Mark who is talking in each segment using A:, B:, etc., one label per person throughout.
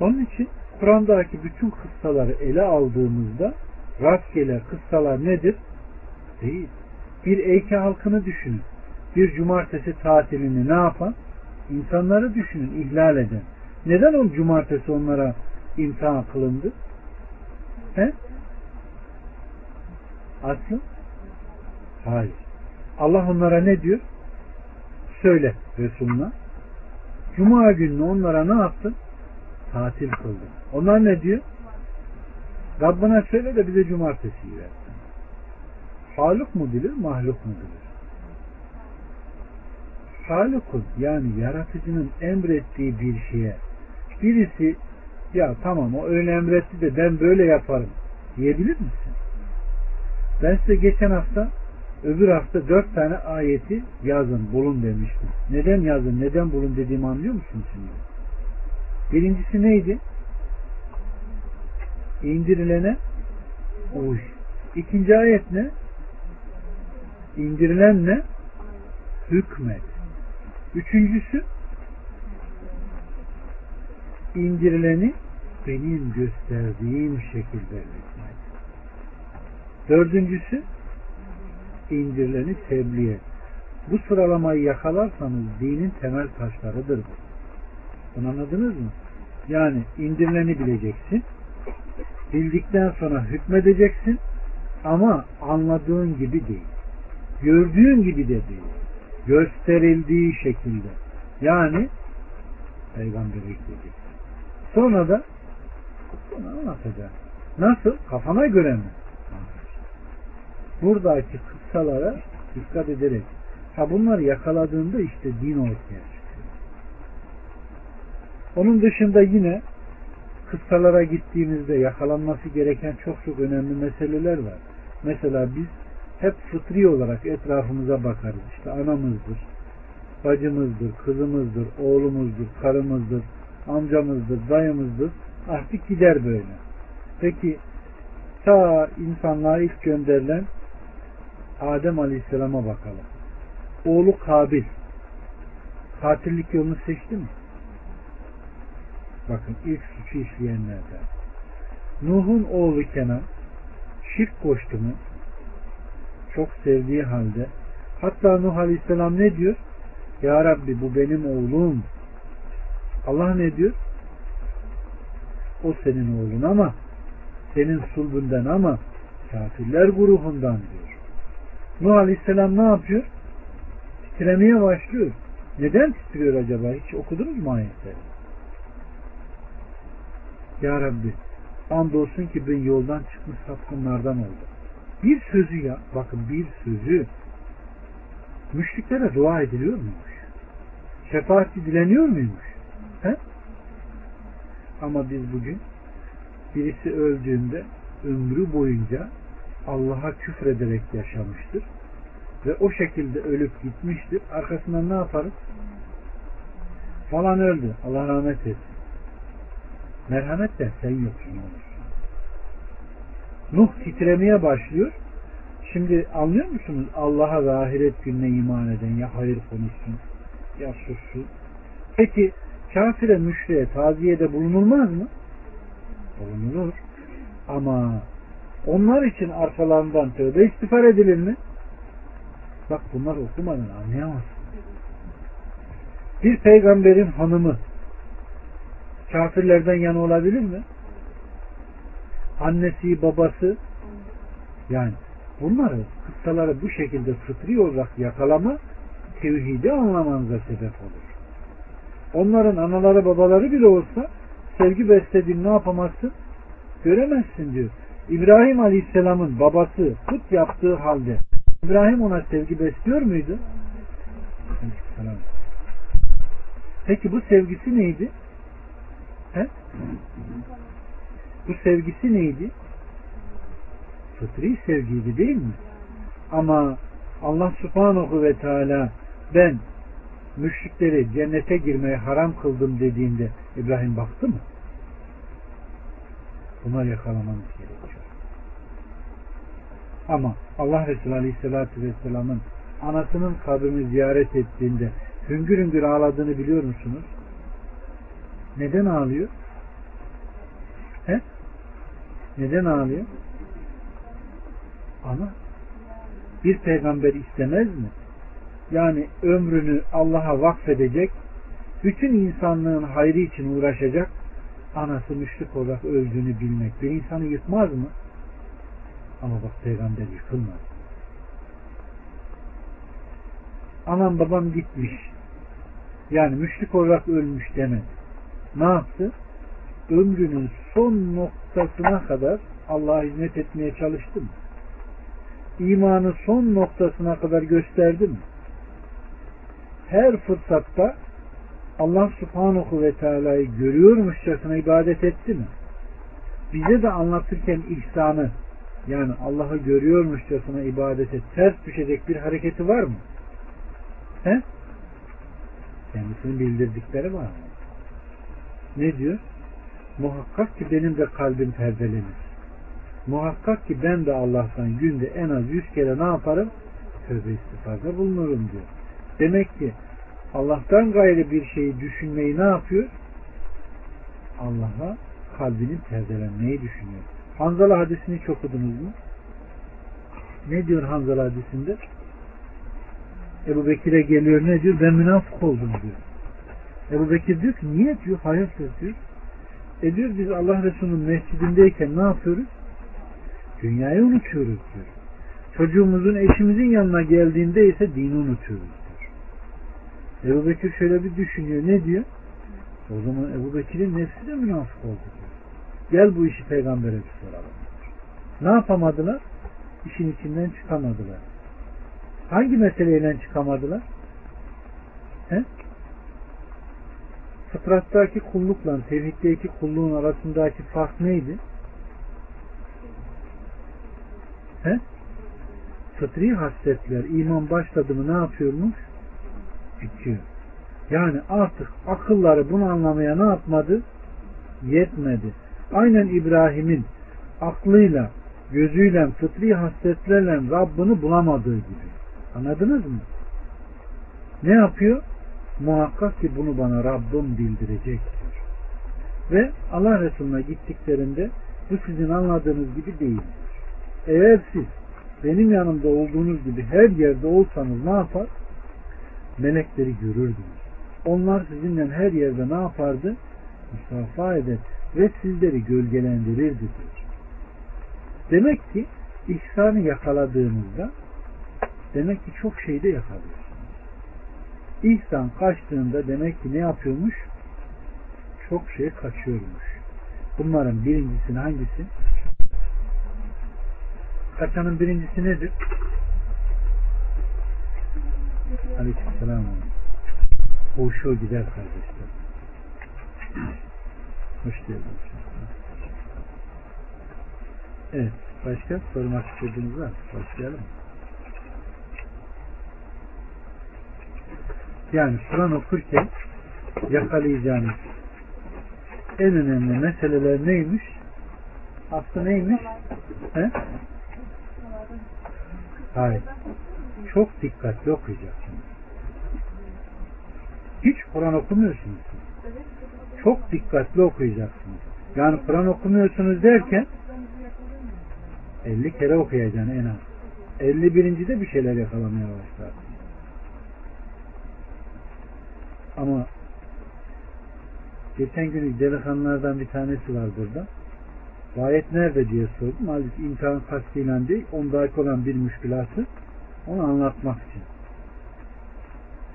A: Onun için Kur'an'daki bütün kıssaları ele aldığımızda rastgele kıssalar nedir? Değil. Bir Eyke halkını düşünün. Bir cumartesi tatilini ne yapan? İnsanları düşünün, ihlal eden. Neden o cumartesi onlara imtihan kılındı? He? Aslı? Hayır. Allah onlara ne diyor? Söyle Resuluna. Cuma gününü onlara ne yaptı? Tatil kıldı. Onlar ne diyor? Rabbına söyle de bize cumartesi versin. Haluk mu bilir, mahluk mu bilir? Halukun yani yaratıcının emrettiği bir şeye birisi ya tamam o öyle emretti de ben böyle yaparım diyebilir misin? Ben size geçen hafta öbür hafta dört tane ayeti yazın bulun demiştim. Neden yazın neden bulun dediğimi anlıyor musunuz şimdi? Birincisi neydi? İndirilene uy. İkinci ayet ne? İndirilen ne? Hükmet. Üçüncüsü indirileni benim gösterdiğim şekilde hükmet. Dördüncüsü indirileni tebliğ et. Bu sıralamayı yakalarsanız dinin temel taşlarıdır bu. Bunu anladınız mı? Yani indirileni bileceksin. Bildikten sonra hükmedeceksin ama anladığın gibi değil. Gördüğün gibi de değil. Gösterildiği şekilde. Yani peygamberi gidecek. Sonra da bunu anlatacak. Nasıl? Kafana göre mi? Buradaki kıssalara dikkat ederek ha bunları yakaladığında işte din ortaya. Onun dışında yine kıssalara gittiğimizde yakalanması gereken çok çok önemli meseleler var. Mesela biz hep fıtri olarak etrafımıza bakarız. İşte anamızdır, bacımızdır, kızımızdır, oğlumuzdur, karımızdır, amcamızdır, dayımızdır. Artık gider böyle. Peki ta insanlığa ilk gönderilen Adem Aleyhisselam'a bakalım. Oğlu Kabil katillik yolunu seçti mi? Bakın ilk suçu işleyenlerden. Nuh'un oğlu Kenan şirk koştu mu? Çok sevdiği halde hatta Nuh Aleyhisselam ne diyor? Ya Rabbi bu benim oğlum. Allah ne diyor? O senin oğlun ama senin sulbünden ama kafirler grubundan diyor. Nuh Aleyhisselam ne yapıyor? Titremeye başlıyor. Neden titriyor acaba? Hiç okudunuz mu ayetleri? Ya Rabbi andolsun ki ben yoldan çıkmış sapkınlardan oldum. Bir sözü ya, bakın bir sözü müşriklere dua ediliyor muymuş? Şefaat dileniyor muymuş? He? Ama biz bugün birisi öldüğünde ömrü boyunca Allah'a küfrederek yaşamıştır. Ve o şekilde ölüp gitmiştir. Arkasından ne yaparız? Falan öldü. Allah rahmet etsin. Merhamet de sen yoksun olur. Nuh titremeye başlıyor. Şimdi anlıyor musunuz? Allah'a ve ahiret gününe iman eden ya hayır konuşsun ya sussun. Peki kafire müşriye taziyede bulunulmaz mı? Bulunulur. Ama onlar için arkalarından tövbe istiğfar edilir mi? Bak bunlar okumadan anlayamazsın. Bir peygamberin hanımı kafirlerden yana olabilir mi? Annesi, babası yani bunları kıssaları bu şekilde fıtri olarak yakalama tevhidi anlamanıza sebep olur. Onların anaları babaları bile olsa sevgi beslediğini ne yapamazsın? Göremezsin diyor. İbrahim Aleyhisselam'ın babası put yaptığı halde İbrahim ona sevgi besliyor muydu? Peki bu sevgisi neydi? He? Bu sevgisi neydi? Fıtri sevgiydi değil mi? Ama Allah subhanahu ve teala ben müşrikleri cennete girmeye haram kıldım dediğinde İbrahim baktı mı? Bunlar yakalamamız gerekiyor. Ama Allah Resulü Aleyhisselatü Vesselam'ın anasının kabrini ziyaret ettiğinde hüngür hüngür ağladığını biliyor musunuz? Neden ağlıyor? He? Neden ağlıyor? Ama bir peygamber istemez mi? Yani ömrünü Allah'a vakfedecek, bütün insanlığın hayrı için uğraşacak, anası müşrik olarak öldüğünü bilmek bir insanı yıkmaz mı? Ama bak peygamber yıkılmaz. Anam babam gitmiş. Yani müşrik olarak ölmüş demedi. Ne yaptı? Ömrünün son noktasına kadar Allah'a hizmet etmeye çalıştı mı? İmanı son noktasına kadar gösterdi mi? Her fırsatta Allah subhanahu ve teala'yı görüyormuşçasına ibadet etti mi? Bize de anlatırken ihsanı yani Allah'ı görüyormuşçasına ibadete ters düşecek bir hareketi var mı? He? Kendisinin bildirdikleri var mı? Ne diyor? Muhakkak ki benim de kalbim perdelenir. Muhakkak ki ben de Allah'tan günde en az yüz kere ne yaparım? Tövbe istifarda bulunurum diyor. Demek ki Allah'tan gayrı bir şeyi düşünmeyi ne yapıyor? Allah'a kalbinin perdelenmeyi düşünüyor. Hanzala hadisini çok okudunuz mu? Ne diyor Hanzala hadisinde? Ebu Bekir'e geliyor ne diyor? Ben münafık oldum diyor. Ebu Bekir diyor ki niye diyor? Hayırdır diyor. E diyor biz Allah Resulü'nün mescidindeyken ne yapıyoruz? Dünyayı unutuyoruz diyor. Çocuğumuzun eşimizin yanına geldiğinde ise dini unutuyoruz diyor. Ebu Bekir şöyle bir düşünüyor. Ne diyor? O zaman Ebu Bekir'in nefsi de münafık oldu diyor. Gel bu işi peygambere bir soralım. Ne yapamadılar? İşin içinden çıkamadılar. Hangi meseleyle çıkamadılar? He? Fıtrattaki kullukla tevhiddeki kulluğun arasındaki fark neydi? He? Fıtri hasletler iman başladı mı ne yapıyormuş? Bitiyor. Yani artık akılları bunu anlamaya ne yapmadı? Yetmedi. Aynen İbrahim'in aklıyla, gözüyle, fıtri hasletlerle Rabbini bulamadığı gibi. Anladınız mı? Ne yapıyor? Muhakkak ki bunu bana Rabbim bildirecektir. Ve Allah Resulüne gittiklerinde bu sizin anladığınız gibi değil. Eğer siz benim yanımda olduğunuz gibi her yerde olsanız ne yapar? Melekleri görürdünüz. Onlar sizinle her yerde ne yapardı? Musafa eder ve sizleri gölgelendirirdi. Demek ki ihsanı yakaladığınızda demek ki çok şeyde yakalıyorsunuz. İhsan kaçtığında demek ki ne yapıyormuş? Çok şey kaçıyormuş. Bunların birincisi hangisi? Kaçanın birincisi nedir? Aleykümselam. Hoşu gider kardeşler. Hoş geldiniz. Evet. Başka sormak istediğiniz var mı? Başlayalım? Yani Kur'an okurken yakalayacağınız en önemli meseleler neymiş? Aslı neymiş? He? Hayır. Çok dikkatli okuyacaksınız. Hiç Kur'an okumuyorsunuz. Çok dikkatli okuyacaksınız. Yani Kur'an okumuyorsunuz derken 50 kere okuyacaksın en az. 51. de bir şeyler yakalamaya başlar. Ama geçen gün delikanlılardan bir tanesi var burada. Bu ayet nerede diye sordum. Halbuki imtihan kastıyla değil, ondaki olan bir müşkülatı onu anlatmak için.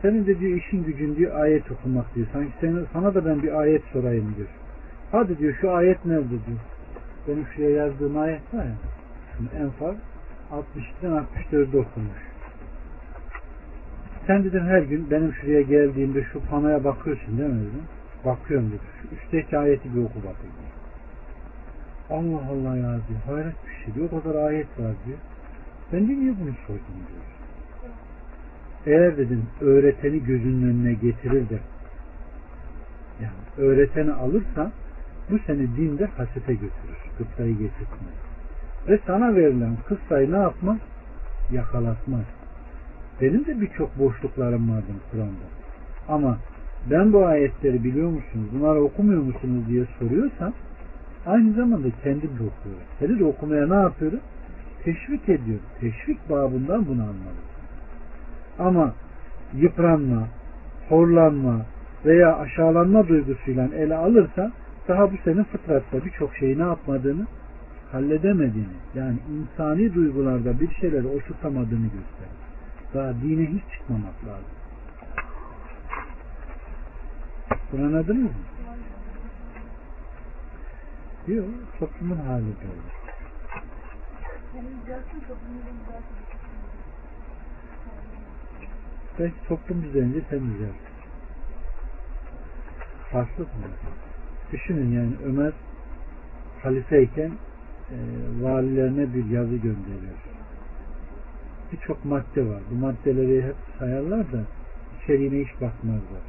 A: Senin de diyor işin gücün diyor ayet okumak diyor. Sanki sana, sana da ben bir ayet sorayım diyor. Hadi diyor şu ayet nerede diyor. Benim şuraya yazdığım ayet var ya. Şimdi Enfal 62'den 64'de okumuş. Sen dedim her gün benim şuraya geldiğimde şu panoya bakıyorsun değil mi. Bakıyorum dedim. Şu üstteki ayeti bir oku bakayım. Allah Allah ya diyor. Hayret bir şey diyor. O kadar ayet var diyor. Ben de niye bunu sordum diyor. Eğer dedim öğreteni gözünün önüne getirir de yani öğreteni alırsan bu seni dinde hasete götürür. Kıssayı getirtmez. Ve sana verilen kıssayı ne yapmaz? Yakalatmaz. Benim de birçok boşluklarım vardı Kur'an'da. Ama ben bu ayetleri biliyor musunuz? Bunları okumuyor musunuz diye soruyorsan Aynı zamanda kendim de okuyorum. Seni de okumaya ne yapıyorum? Teşvik ediyorum. Teşvik babından bunu anladım. Ama yıpranma, horlanma veya aşağılanma duygusuyla ele alırsa daha bu senin fıtratta birçok şeyi ne yapmadığını halledemediğini yani insani duygularda bir şeyleri oturtamadığını gösterir. Daha dine hiç çıkmamak lazım. Bunu anladınız mı? Yok, toplumun hali böyle. Belki toplum düzenince sen düzelsin. Farklı mı? Düşünün yani Ömer halifeyken e, valilerine bir yazı gönderiyor. Birçok madde var. Bu maddeleri hep sayarlar da içeriğine hiç bakmazlar.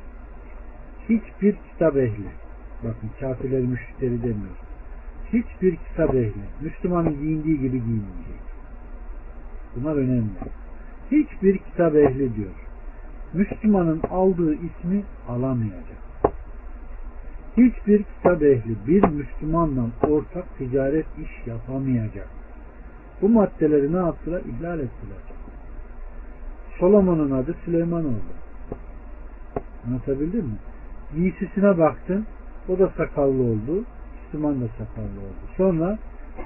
A: Hiçbir kitap ehli, bakın kafirleri müşrikleri demiyor. Hiçbir kitap ehli, Müslümanın giyindiği gibi giyinmeyecek. Bunlar önemli. Hiçbir kitap ehli diyor. Müslümanın aldığı ismi alamayacak. Hiçbir kitap ehli bir Müslümanla ortak ticaret iş yapamayacak. Bu maddeleri ne yaptılar? İhlal ettiler. Solomon'un adı Süleyman oldu. Anlatabildim mi? Giysisine baktın, o da sakallı oldu, Müslüman da sakallı oldu. Sonra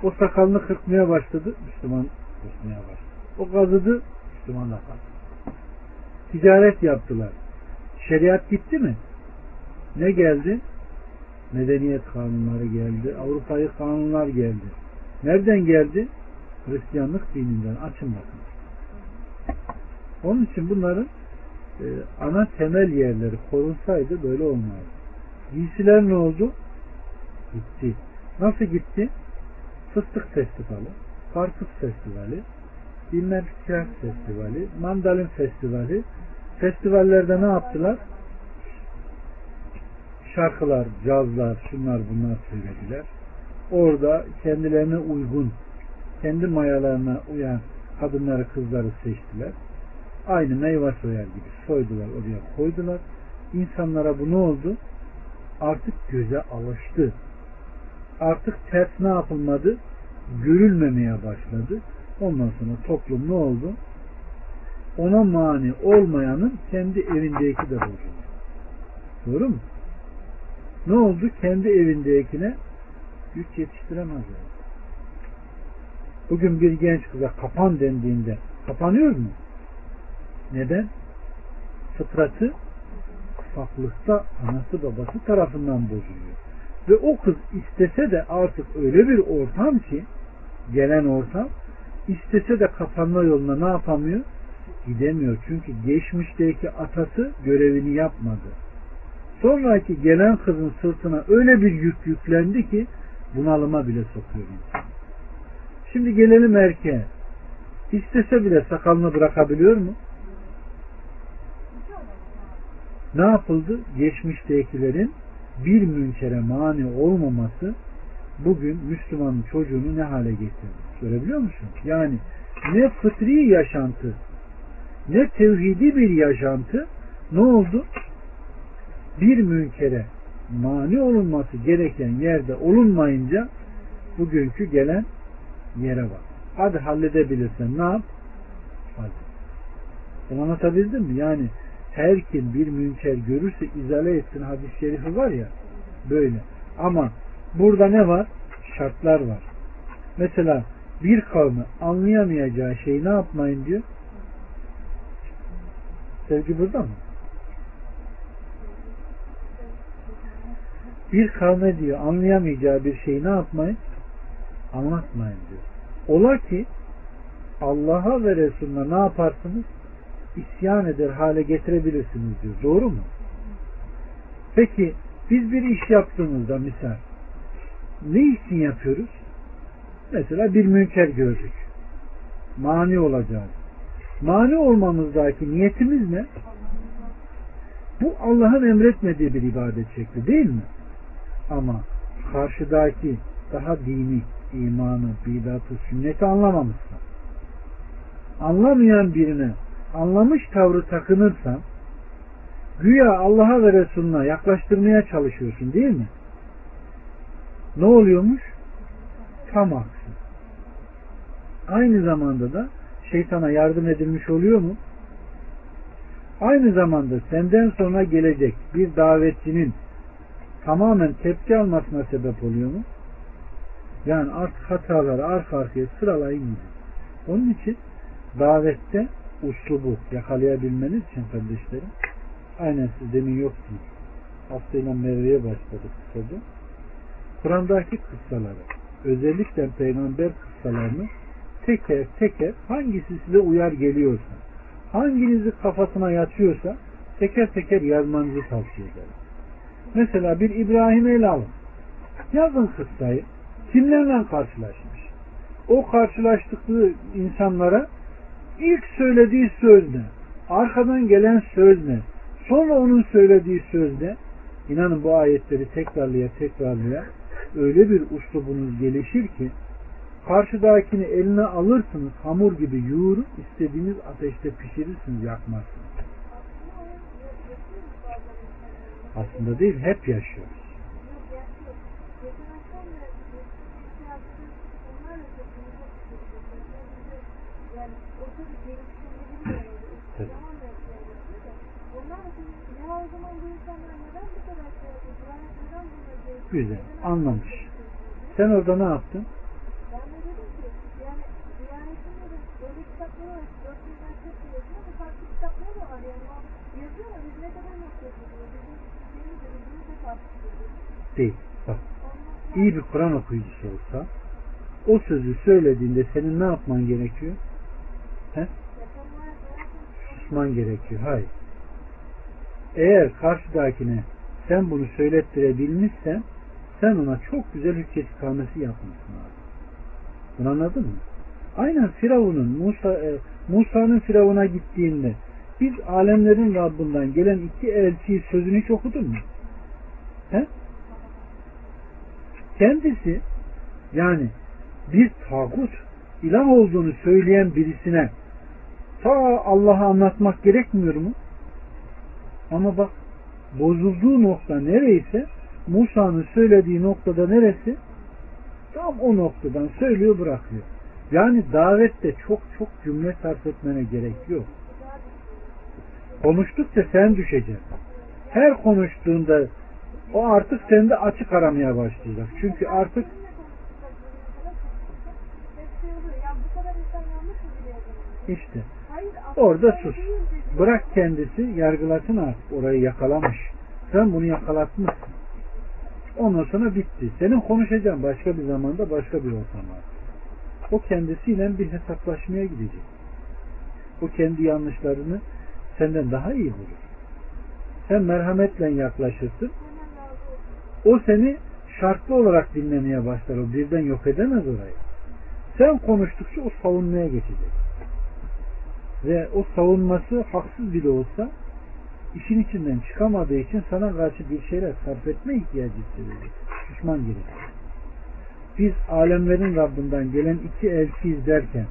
A: o sakalını kırpmaya başladı, Müslüman kırpmaya başladı. O gazıdı, Müslüman da kazıdı. Ticaret yaptılar. Şeriat gitti mi? Ne geldi? Medeniyet kanunları geldi. Avrupa'yı kanunlar geldi. Nereden geldi? Hristiyanlık dininden. Açın bakın. Onun için bunların e, ana temel yerleri korunsaydı böyle olmazdı. Giysiler ne oldu? Gitti. Nasıl gitti? Fıstık festivali, karpuz festivali, bilmem siyah festivali, mandalin festivali. Festivallerde ne yaptılar? Şarkılar, cazlar, şunlar bunlar söylediler. Orada kendilerine uygun, kendi mayalarına uyan kadınları, kızları seçtiler. Aynı meyve soyar gibi soydular, oraya koydular. İnsanlara bu ne oldu? Artık göze alıştı. Artık ters ne yapılmadı? Görülmemeye başladı. Ondan sonra toplum ne oldu? Ona mani olmayanın kendi evindeki de bozuldu. Doğru mu? Ne oldu? Kendi evindekine güç yetiştiremez. Bugün bir genç kıza kapan dendiğinde kapanıyor mu? Neden? Fıtratı ufaklıkta anası babası tarafından bozuluyor. Ve o kız istese de artık öyle bir ortam ki gelen ortam istese de kapanma yoluna ne yapamıyor? Gidemiyor. Çünkü geçmişteki atası görevini yapmadı. Sonraki gelen kızın sırtına öyle bir yük yüklendi ki bunalıma bile sokuyor. Şimdi gelelim erkeğe. İstese bile sakalını bırakabiliyor mu? Ne yapıldı? Geçmiştekilerin bir münkere mani olmaması bugün Müslümanın çocuğunu ne hale getirdi? Görebiliyor musun? Yani ne fıtri yaşantı ne tevhidi bir yaşantı ne oldu? Bir münkere mani olunması gereken yerde olunmayınca bugünkü gelen yere bak. Hadi halledebilirsen ne yap? Hadi. Bunu anlatabildim mi? Yani her kim bir münker görürse izale etsin hadis-i şerifi var ya böyle. Ama burada ne var? Şartlar var. Mesela bir kavmi anlayamayacağı şeyi ne yapmayın diyor? Sevgi burada mı? Bir kavme diyor anlayamayacağı bir şeyi ne yapmayın? Anlatmayın diyor. Ola ki Allah'a ve Resulüne ne yaparsınız? İsyan eder hale getirebilirsiniz diyor. Doğru mu? Peki biz bir iş yaptığımızda misal ne için yapıyoruz? Mesela bir münker gördük. Mani olacağız. Mani olmamızdaki niyetimiz ne? Bu Allah'ın emretmediği bir ibadet şekli değil mi? Ama karşıdaki daha dini, imanı, bidatı, sünneti anlamamışsa anlamayan birine anlamış tavrı takınırsan güya Allah'a ve Resulüne yaklaştırmaya çalışıyorsun değil mi? Ne oluyormuş? Tam aksi. Aynı zamanda da şeytana yardım edilmiş oluyor mu? Aynı zamanda senden sonra gelecek bir davetçinin tamamen tepki almasına sebep oluyor mu? Yani artık hataları arka arkaya sıralayın. Onun için davette uslubu yakalayabilmeniz için kardeşlerim aynen siz demin yoktunuz. Haftayla Merve'ye başladık kısaca. Kur'an'daki kıssaları özellikle peygamber kıssalarını teker teker hangisi size uyar geliyorsa hanginizi kafasına yatıyorsa teker teker yazmanızı tavsiye ederim. Mesela bir İbrahim ele alın. Yazın kıssayı. Kimlerle karşılaşmış? O karşılaştıkları insanlara ilk söylediği sözle, arkadan gelen sözle, sonra onun söylediği sözle, inanın bu ayetleri tekrarlaya tekrarlaya öyle bir uslubunuz gelişir ki karşıdakini eline alırsınız hamur gibi yoğurup istediğiniz ateşte pişirirsiniz yakmazsınız. Aslında değil hep yaşıyoruz. Güzel. Anlamış. Sen orada ne yaptın? Değil. İyi bir Kur'an okuyucusu olsa o sözü söylediğinde senin ne yapman gerekiyor? He? Susman gerekiyor. Hayır. Eğer karşıdakine sen bunu söylettirebilmişsen sen ona çok güzel hüccet ikamesi yapmışsın abi. Bunu anladın mı? Aynen Firavun'un Musa e, Musa'nın Firavun'a gittiğinde biz alemlerin Rabbinden gelen iki elçiyi sözünü hiç okudun mu? He? Kendisi yani bir tağut ilah olduğunu söyleyen birisine ta Allah'a anlatmak gerekmiyor mu? Ama bak bozulduğu nokta nereyse Musa'nın söylediği noktada neresi? Tam o noktadan söylüyor bırakıyor. Yani davette çok çok cümle sarf etmene gerek yok. Konuştukça sen düşeceksin. Her konuştuğunda o artık sende açık aramaya başlayacak. Çünkü artık işte orada sus. Bırak kendisi yargılasın artık. Orayı yakalamış. Sen bunu yakalatmışsın. Ondan sonra bitti. Senin konuşacağın başka bir zamanda başka bir ortamda. O kendisiyle bir hesaplaşmaya gidecek. O kendi yanlışlarını senden daha iyi bulur. Sen merhametle yaklaşırsın. O seni şartlı olarak dinlemeye başlar. O birden yok edemez orayı. Sen konuştukça o savunmaya geçecek. Ve o savunması haksız bile olsa işin içinden çıkamadığı için sana karşı bir şeyler sarf etme ihtiyacı hissedecek. Düşman gerekir. Biz alemlerin Rabbinden gelen iki elçiyiz derken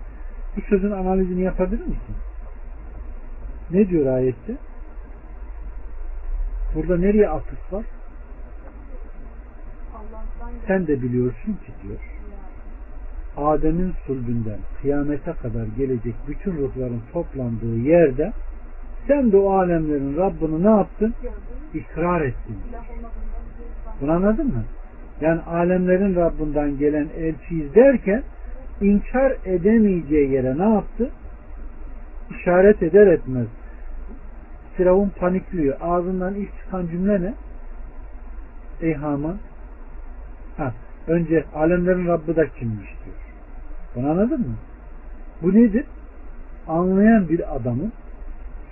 A: bu sözün analizini yapabilir misin? Ne diyor ayette? Burada nereye atıf var? Sen de biliyorsun ki diyor. Adem'in sulbünden kıyamete kadar gelecek bütün ruhların toplandığı yerde sen de o alemlerin Rabbini ne yaptın? İkrar ettin. Bunu anladın mı? Yani alemlerin Rabbinden gelen elçiyiz derken inkar edemeyeceği yere ne yaptı? İşaret eder etmez. Firavun panikliyor. Ağzından ilk çıkan cümle ne? Ey Haman ha, önce alemlerin Rabbi da kimmiş diyor. Bunu anladın mı? Bu nedir? Anlayan bir adamın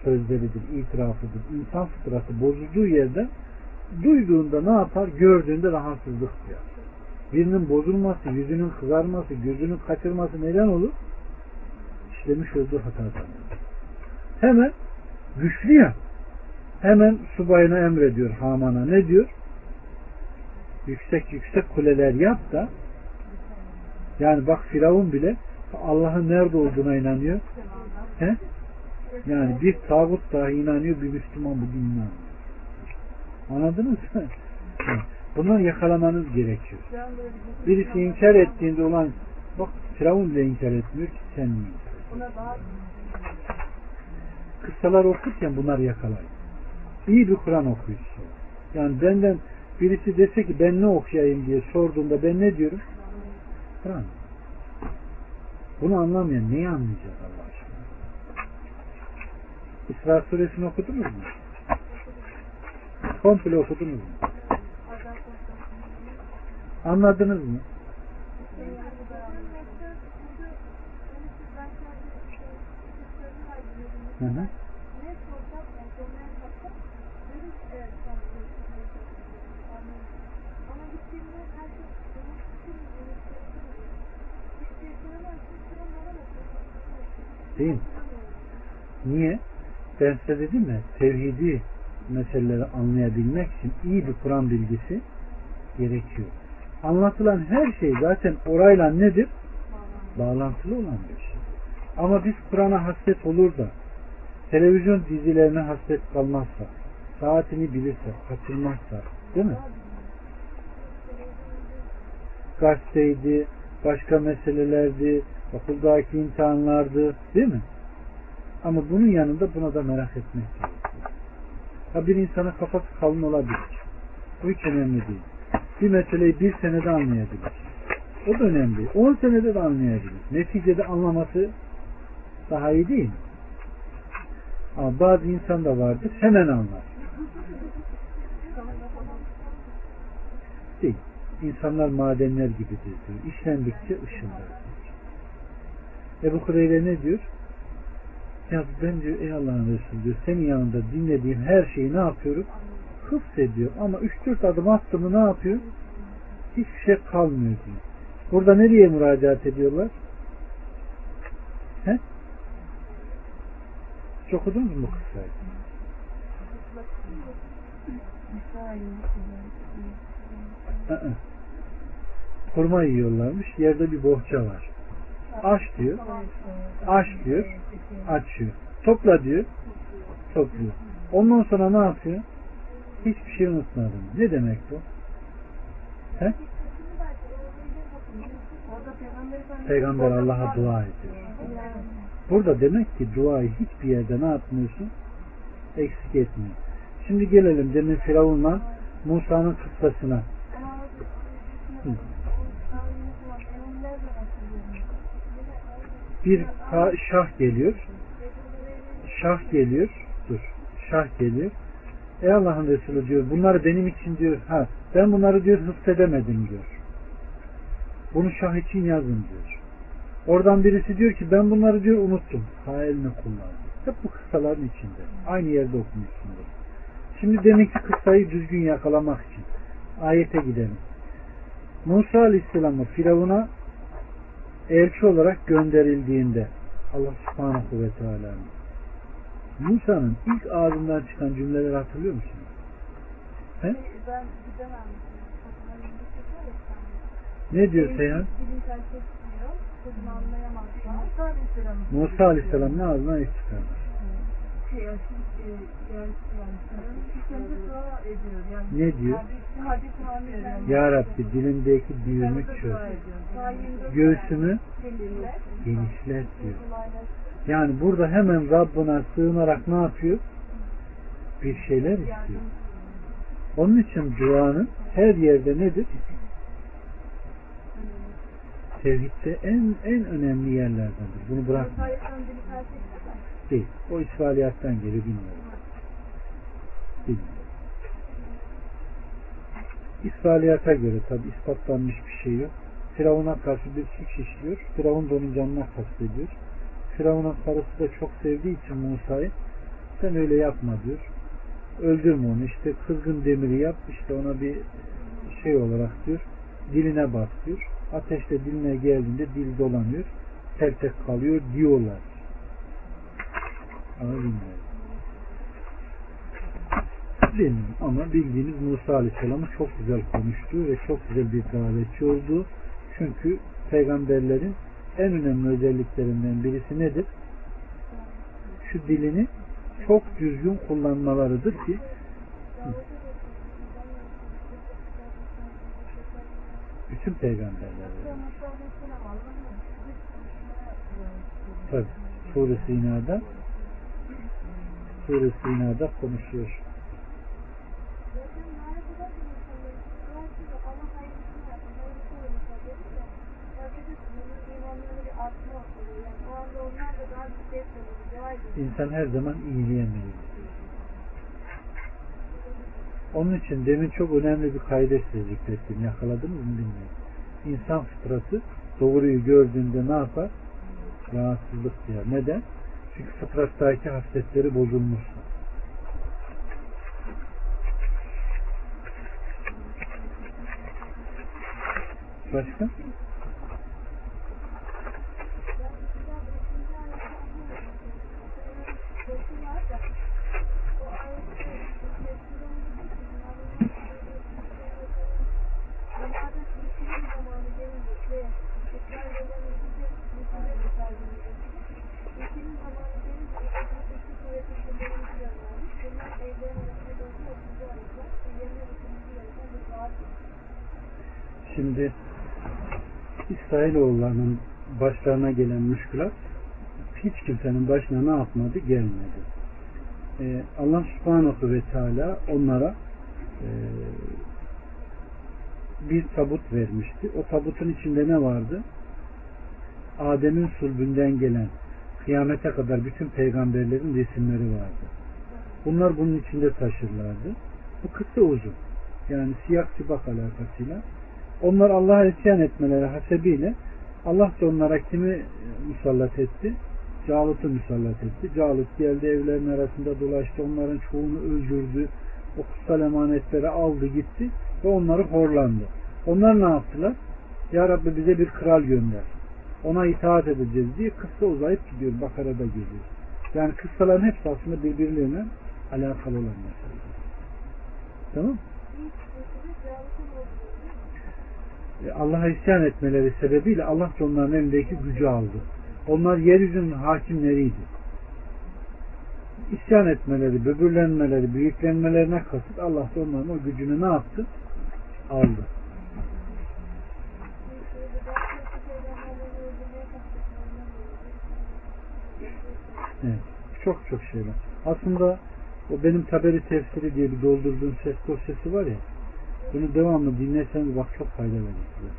A: sözleridir, itirafıdır. İnsan fıtratı bozulduğu yerde duyduğunda ne yapar? Gördüğünde rahatsızlık duyar. Birinin bozulması, yüzünün kızarması, gözünün kaçırması neden olur? İşlemiş olduğu hatadan. Hemen güçlü ya. Hemen subayına emrediyor Haman'a. Ne diyor? Yüksek yüksek kuleler yap da yani bak Firavun bile Allah'ın nerede olduğuna inanıyor. He? Yani bir tağut dahi inanıyor, bir Müslüman bugün inanmıyor. Anladınız mı? Bunları yakalamanız gerekiyor. Birisi inkar ettiğinde olan bak Firavun bile inkar etmiyor ki sen niye? Kıssalar okurken bunları yakalayın. İyi bir Kur'an okuyucusu. Yani benden birisi dese ki ben ne okuyayım diye sorduğunda ben ne diyorum? Kur'an. Bunu anlamayan neyi anlayacak Allah aşkına? İsra suresini okudunuz mu? Komple okudunuz mu? Anladınız mı? Hı hı. Değil? Niye? Ben size dedim ya tevhidi meseleleri anlayabilmek için iyi bir Kur'an bilgisi gerekiyor. Anlatılan her şey zaten orayla nedir? Bağlantılı olan bir şey. Ama biz Kur'an'a hasret olur da televizyon dizilerine hasret kalmazsa, saatini bilirse, kaçırmazsa, değil mi? Gazeteydi, başka meselelerdi, okuldaki imtihanlardı, değil mi? Ama bunun yanında buna da merak etmek gerekiyor. Ha bir insana kafası kalın olabilir. Bu hiç önemli değil. Bir meseleyi bir senede anlayabilir. O da önemli. On senede de anlayabilir. Neticede anlaması daha iyi değil mi? Ama bazı insan da vardır hemen anlar. Değil. İnsanlar madenler gibidir diyor. İşlendikçe ışıldar. Ebu Hureyre ne diyor? Ya ben diyor ey Allah'ın Resulü diyor senin yanında dinlediğim her şeyi ne yapıyorum? Hıfzediyor. Ama 3-4 adım attı mı ne yapıyor? Hiçbir şey kalmıyor diyor. Burada nereye müracaat ediyorlar? He? Hiç okudunuz mu kıssayı? Kurma yiyorlarmış. Yerde bir bohça var. Aç diyor. Aç diyor. Açıyor. Topla diyor. Topluyor. Ondan sonra ne yapıyor? Hiçbir şey unutmadım. Ne demek bu? He? Peygamber Allah'a dua ediyor. Burada demek ki duayı hiçbir yerde ne yapmıyorsun? Eksik etmiyor. Şimdi gelelim demin Firavun'la Musa'nın kıssasına. Hı. Bir şah geliyor. Şah geliyor. Dur. Şah geliyor. Ey Allah'ın Resulü diyor. Bunları benim için diyor. Ha, ben bunları diyor hıfzedemedim diyor. Bunu şah için yazın diyor. Oradan birisi diyor ki ben bunları diyor unuttum. Hayalini kullandı. Hep bu kıssaların içinde. Aynı yerde okumuşsundur. Şimdi demek ki kıssayı düzgün yakalamak için. Ayete gidelim. Musa Aleyhisselam'ı Firavun'a elçi olarak gönderildiğinde Allah subhanahu ve teala Musa'nın ilk ağzından çıkan cümleleri hatırlıyor musunuz? He? Ne diyor Seyhan? Musa Aleyhisselam'ın ağzından ilk çıkardı. Ne diyor? Ya Rabbi dilimdeki büyümü çöz. Göğsümü genişlet diyor. Yani burada hemen Rabbına sığınarak ne yapıyor? Bir şeyler istiyor. Onun için duanın her yerde nedir? Tevhidde en en önemli yerlerdendir. Bunu bırakma. Değil. O İsrailiyattan geliyor bilmiyorum. Bilmiyorum. İsrailiyata göre tabi ispatlanmış bir şey yok. Firavun'a karşı bir suç işliyor. Firavun da onun canına kastediyor. Firavun'un karısı da çok sevdiği için Musa'yı sen öyle yapma diyor. Öldürme onu işte kızgın demiri yap işte ona bir şey olarak diyor diline bas diyor. Ateşte diline geldiğinde dil dolanıyor. Tek kalıyor diyorlar. Bilmiyorum. Bilmiyorum ama bildiğiniz Musa Aleyhisselam'ı çok güzel konuştu ve çok güzel bir davetçi oldu. Çünkü peygamberlerin en önemli özelliklerinden birisi nedir? Şu dilini çok düzgün kullanmalarıdır ki Bütün peygamberler. Tabi. Sure Sina'da Sina'da konuşuyor. İnsan her zaman iyiliğe. Onun için demin çok önemli bir kaydet size zikrettim. Yakaladınız mı bilmiyorum. İnsan fıtratı doğruyu gördüğünde ne yapar? Rahatsızlık duyar. Neden? Çünkü fıtrattaki hasletleri bozulmuş. Başka? Şimdi İsrailoğullarının başlarına gelen müşkülat hiç kimsenin başına ne yapmadı? Gelmedi. Ee, Allah subhanahu ve teala onlara e, bir tabut vermişti. O tabutun içinde ne vardı? Adem'in sulbünden gelen kıyamete kadar bütün peygamberlerin resimleri vardı. Bunlar bunun içinde taşırlardı. Bu kısa uzun. Yani siyah sibak alakasıyla. Onlar Allah'a isyan etmeleri hasebiyle Allah da onlara kimi musallat etti? Calut'u musallat etti. Calut geldi evlerin arasında dolaştı. Onların çoğunu öldürdü. O kutsal emanetleri aldı gitti ve onları horlandı. Onlar ne yaptılar? Ya Rabbi bize bir kral gönder. Ona itaat edeceğiz diye kıssa uzayıp gidiyor. Bakara'da geliyor. Yani kıssaların hepsi aslında birbirleriyle alakalı olan meseleler. Tamam Allah'a isyan etmeleri sebebiyle Allah da onların elindeki gücü aldı. Onlar yeryüzünün hakimleriydi. İsyan etmeleri, böbürlenmeleri, büyüklenmelerine kasıt Allah da onların o gücünü ne yaptı? Aldı. Evet. Çok çok şeyler. Aslında o benim taberi tefsiri diye bir doldurduğum ses dosyası var ya bunu devamlı dinlerseniz bak çok fayda verir size.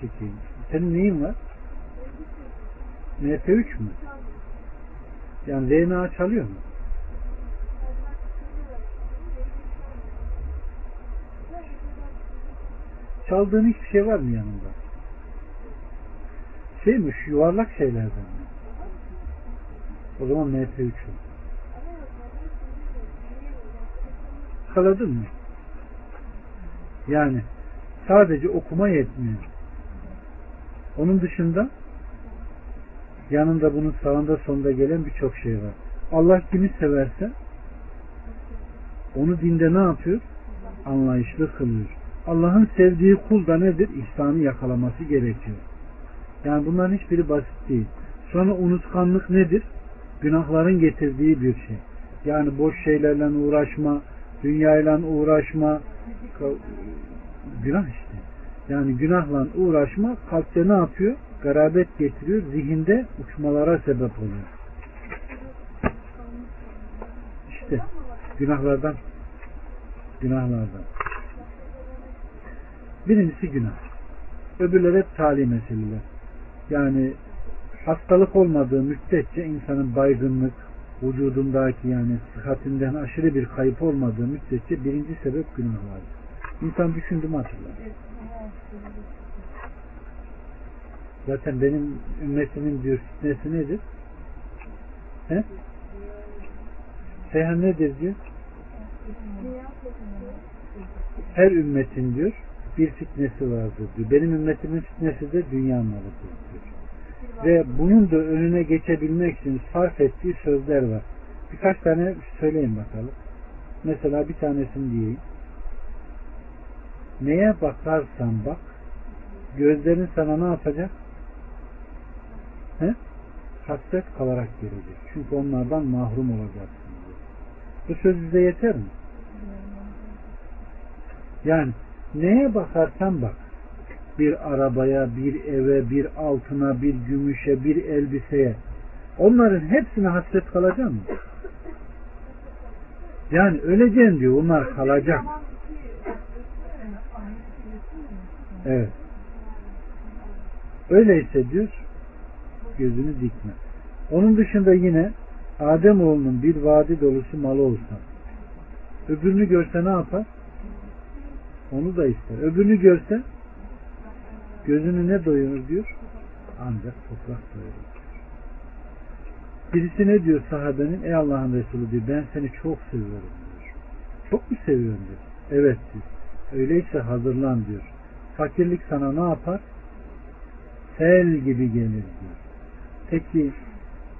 A: Çekeyim. Senin neyin var? MP3 mü? Yani DNA çalıyor mu? Çaldığın hiçbir şey var mı yanında? Şey mi? Şu yuvarlak şeylerden mi? O zaman MP3 o. Yakaladın mı? Yani sadece okuma yetmiyor. Onun dışında yanında bunun sağında sonunda gelen birçok şey var. Allah kimi severse onu dinde ne yapıyor? Anlayışlı kılıyor. Allah'ın sevdiği kul da nedir? İhsanı yakalaması gerekiyor. Yani bunların hiçbiri basit değil. Sonra unutkanlık nedir? Günahların getirdiği bir şey. Yani boş şeylerle uğraşma, dünyayla uğraşma, günah işte. Yani günahla uğraşma kalpte ne yapıyor? Garabet getiriyor, zihinde uçmalara sebep oluyor. İşte günahlardan günahlardan. Birincisi günah. Öbürleri hep tali meseleler. Yani hastalık olmadığı müddetçe insanın baygınlık, vücudundaki yani sıhhatinden aşırı bir kayıp olmadığı müddetçe birinci sebep günahlardır. İnsan düşündü mü. Zaten benim ümmetimin bir fitnesi nedir? He? Seyhan nedir diyor? Her ümmetin diyor bir fitnesi vardır diyor. Benim ümmetimin fitnesi de dünya malıdır diyor. Ve bunun da önüne geçebilmek için sarf ettiği sözler var. Birkaç tane söyleyin bakalım. Mesela bir tanesini diyeyim. Neye bakarsan bak gözlerin sana ne yapacak? He? Hasret kalarak gelecek. Çünkü onlardan mahrum olacaksın. Diyor. Bu söz bize yeter mi? Yani Neye bakarsan bak. Bir arabaya, bir eve, bir altına, bir gümüşe, bir elbiseye. Onların hepsine hasret kalacak mı? Yani öleceğim diyor. Onlar kalacak. Evet. Öyleyse diyor gözünü dikme. Onun dışında yine Adem oğlunun bir vadi dolusu malı olsa öbürünü görse ne yapar? Onu da ister. Öbürünü görse gözünü ne doyurur diyor? Ancak toprak doyurur. Birisi ne diyor sahabenin? Ey Allah'ın Resulü diyor ben seni çok seviyorum diyor. Çok mu seviyorum diyor. Evet diyor. Öyleyse hazırlan diyor. Fakirlik sana ne yapar? Sel gibi gelir diyor. Peki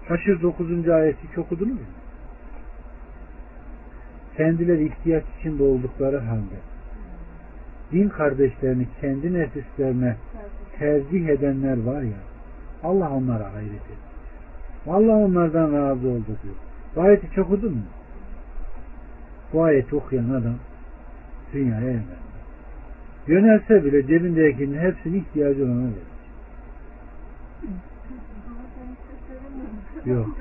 A: Haşr 9. ayeti hiç okudunuz mu? Kendileri ihtiyaç içinde oldukları halde din kardeşlerini kendi nefislerine tercih edenler var ya Allah onlara hayret ediyor. Vallahi onlardan razı oldu diyor. Bu ayeti çok okudun mu? Bu ayeti okuyan adam dünyaya evlendi. Yönelse bile cebindekinin hepsini ihtiyacı olana verir. Yok.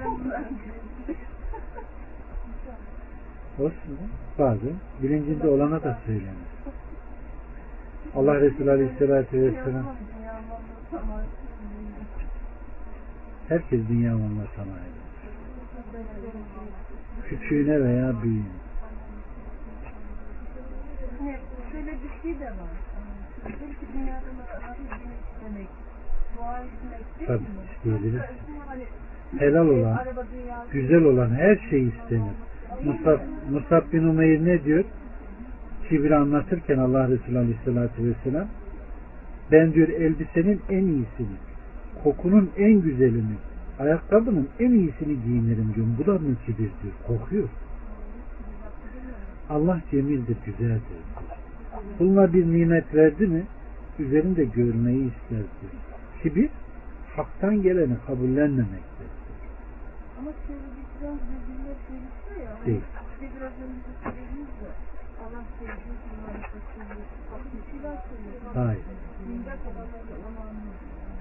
A: Olsun. Bazen bilincinde olana da söylenir. Allah Resulü Aleyhisselatü Vesselam herkes dünya malına eder. Küçüğüne veya büyüğüne.
B: Şöyle bir şey de var. Belki dünyadan istemek dua etmek
A: Tabii
B: mi?
A: isteyebilir.
B: Hani
A: Helal olan, güzel olan her şey istenir. Musab, Musab bin Umeyr ne diyor? Kibri anlatırken Allah Resulü Aleyhisselatü Vesselam ben diyor elbisenin en iyisini, kokunun en güzelini, ayakkabının en iyisini giyinirim diyor. Bu da mı kibir diyor. Kokuyor. Allah cemildir, güzeldir. Kuluna bir nimet verdi mi üzerinde görmeyi ister diyor. Kibir haktan geleni kabullenmemektir.
B: Ama şöyle bir biraz çelişiyor ya.
A: Değil.
B: işte biraz önce söylediğiniz de Allah sevdiği kulları seçiyor. Bir şeyler söylüyor.
A: Hayır.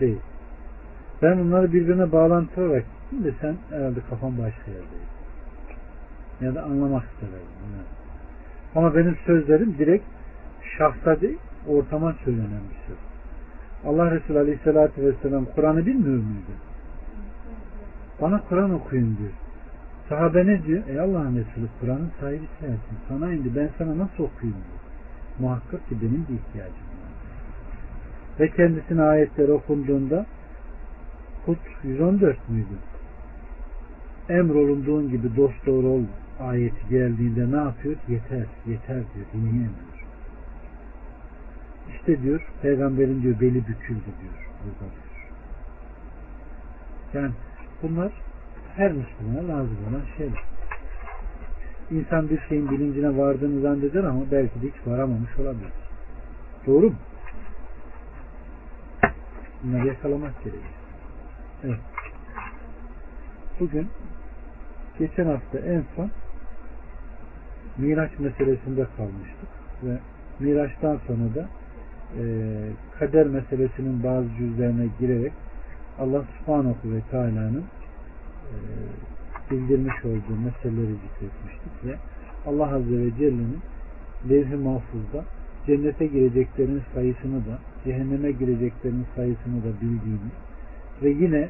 A: Değil. Ben bunları birbirine bağlantı gittim de sen herhalde kafan başka yerdeydi. Ya da anlamak istemedin. Yani. Ama benim sözlerim direkt şahsa değil, ortama söylenen bir söz. Allah Resulü Aleyhisselatü Vesselam Kur'an'ı bilmiyor muydu? Bana Kur'an okuyun diyor. Sahabe ne diyor? Ey Allah'ın Resulü Kur'an'ın sahibi sensin. Sana indi ben sana nasıl okuyayım diyor. Muhakkak ki benim de ihtiyacım var. Ve kendisine ayetler okunduğunda Hud 114 müydü? Emrolunduğun gibi dost doğru ol ayeti geldiğinde ne yapıyor? Yeter, yeter diyor, dinleyemiyor. İşte diyor, peygamberin diyor beli büküldü diyor burada diyor. Yani bunlar her Müslümana lazım olan şeyler. İnsan bir şeyin bilincine vardığını zanneder ama belki de hiç varamamış olabilir. Doğru mu? Bunları yakalamak gerekiyor. Evet. Bugün geçen hafta en son Miraç meselesinde kalmıştık ve Miraç'tan sonra da e, kader meselesinin bazı cüzlerine girerek Allah subhanahu ve teala'nın bildirmiş olduğu meseleleri zikretmiştik ve Allah azze ve celle'nin levh-i mahfuzda cennete gireceklerin sayısını da cehenneme gireceklerin sayısını da bildiğini ve yine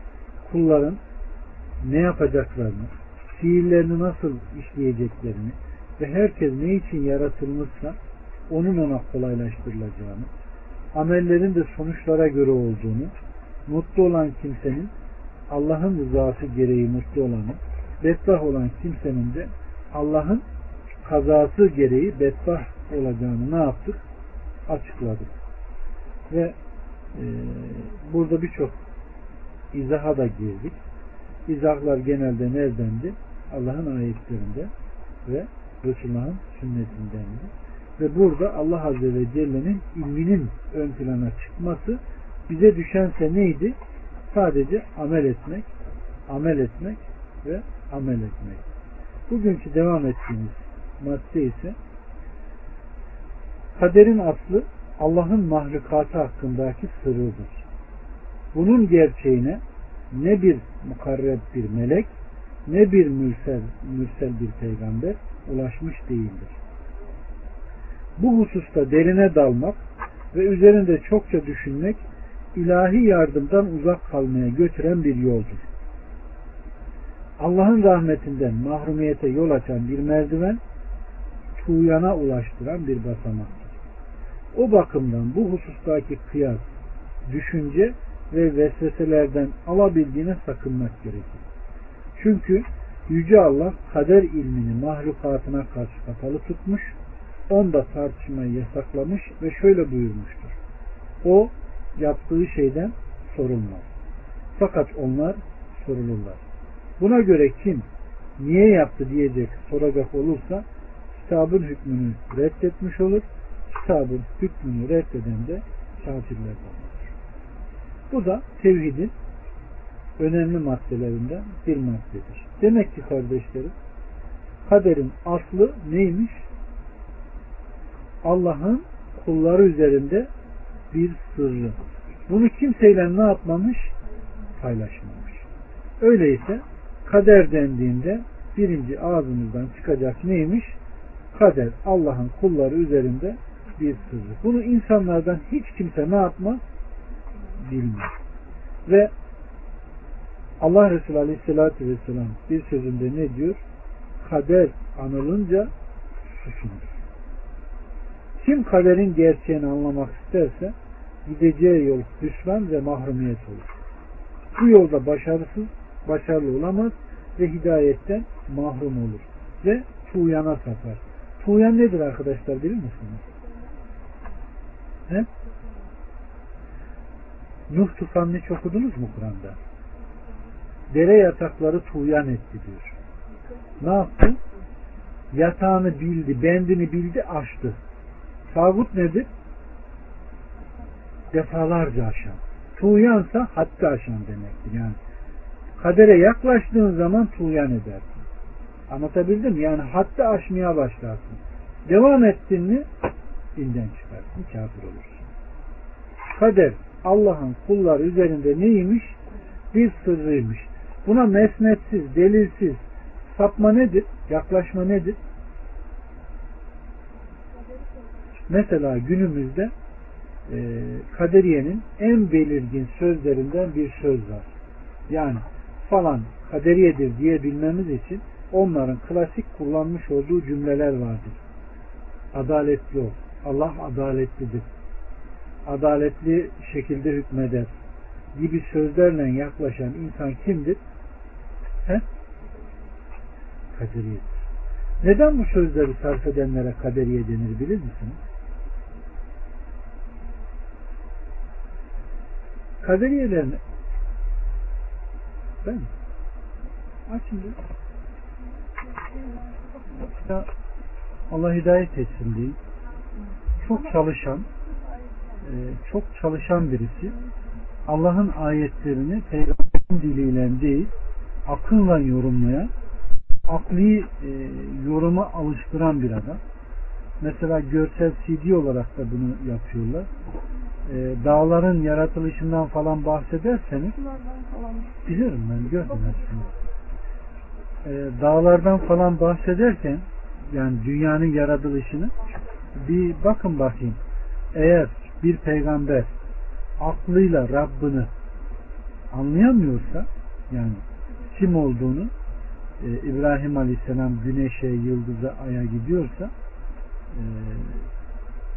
A: kulların ne yapacaklarını, fiillerini nasıl işleyeceklerini ve herkes ne için yaratılmışsa onun ona kolaylaştırılacağını, amellerin de sonuçlara göre olduğunu, mutlu olan kimsenin Allah'ın rızası gereği mutlu olanı, bedbah olan kimsenin de Allah'ın kazası gereği bedbah olacağını ne yaptık? Açıkladık. Ve e, burada birçok izaha da girdik. İzahlar genelde neredendi? Allah'ın ayetlerinde ve Resulullah'ın sünnetindendi. Ve burada Allah Azze ve Celle'nin ilminin ön plana çıkması bize düşense neydi? Sadece amel etmek, amel etmek ve amel etmek. Bugünkü devam ettiğimiz madde ise Kaderin aslı Allah'ın mahlukatı hakkındaki sırrıdır. Bunun gerçeğine ne bir mukarreb bir melek ne bir mürsel, mürsel bir peygamber ulaşmış değildir. Bu hususta derine dalmak ve üzerinde çokça düşünmek ilahi yardımdan uzak kalmaya götüren bir yoldur. Allah'ın rahmetinden mahrumiyete yol açan bir merdiven, tuğyana ulaştıran bir basamaktır. O bakımdan bu husustaki kıyas, düşünce ve vesveselerden alabildiğine sakınmak gerekir. Çünkü Yüce Allah kader ilmini mahlukatına karşı kapalı tutmuş, onda tartışmayı yasaklamış ve şöyle buyurmuştur. O yaptığı şeyden sorulmaz. Fakat onlar sorulurlar. Buna göre kim niye yaptı diyecek soracak olursa kitabın hükmünü reddetmiş olur. Kitabın hükmünü reddeden de kafirlerden olur. Bu da tevhidin önemli maddelerinden bir maddedir. Demek ki kardeşlerim kaderin aslı neymiş? Allah'ın kulları üzerinde bir sırrı. Bunu kimseyle ne yapmamış? Paylaşmamış. Öyleyse kader dendiğinde birinci ağzımızdan çıkacak neymiş? Kader Allah'ın kulları üzerinde bir sırrı. Bunu insanlardan hiç kimse ne yapmaz? Bilmez. Ve Allah Resulü Aleyhisselatü Vesselam bir sözünde ne diyor? Kader anılınca susunur. Kim kaderin gerçeğini anlamak isterse gideceği yol hüsran ve mahrumiyet olur. Bu yolda başarısız, başarılı olamaz ve hidayetten mahrum olur. Ve tuğyana sapar. Tuğyan nedir arkadaşlar bilir misiniz? He? Nuh tufanını hiç okudunuz mu Kur'an'da? Dere yatakları tuğyan etti diyor. Ne yaptı? Yatağını bildi, bendini bildi, açtı. Tağut nedir? Defalarca aşan. Tuğyansa hatta aşan demektir. Yani kadere yaklaştığın zaman tuğyan edersin. Anlatabildim? Yani hatta aşmaya başlarsın. Devam ettin mi dinden çıkarsın, kafir olursun. Kader Allah'ın kulları üzerinde neymiş? Bir sırrıymış. Buna mesnetsiz, delilsiz sapma nedir? Yaklaşma nedir? Mesela günümüzde e, kaderiyenin en belirgin sözlerinden bir söz var. Yani falan kaderiyedir diyebilmemiz için onların klasik kullanmış olduğu cümleler vardır. Adaletli ol. Allah adaletlidir. Adaletli şekilde hükmeder gibi sözlerle yaklaşan insan kimdir? He? Kaderiyedir. Neden bu sözleri sarf edenlere kaderiye denir bilir misiniz? Kaderiyelerin ben açın ya Allah hidayet etsin diye çok çalışan e, çok çalışan birisi Allah'ın ayetlerini peygamberin diliyle değil akılla yorumlayan akli e, yoruma alıştıran bir adam. Mesela görsel CD olarak da bunu yapıyorlar. E, dağların yaratılışından falan bahsederseniz bilirim ben gördüm. E, dağlardan falan bahsederken yani dünyanın yaratılışını bir bakın bakayım. Eğer bir peygamber aklıyla Rabbini anlayamıyorsa yani kim olduğunu e, İbrahim Aleyhisselam güneşe, yıldıza, aya gidiyorsa e,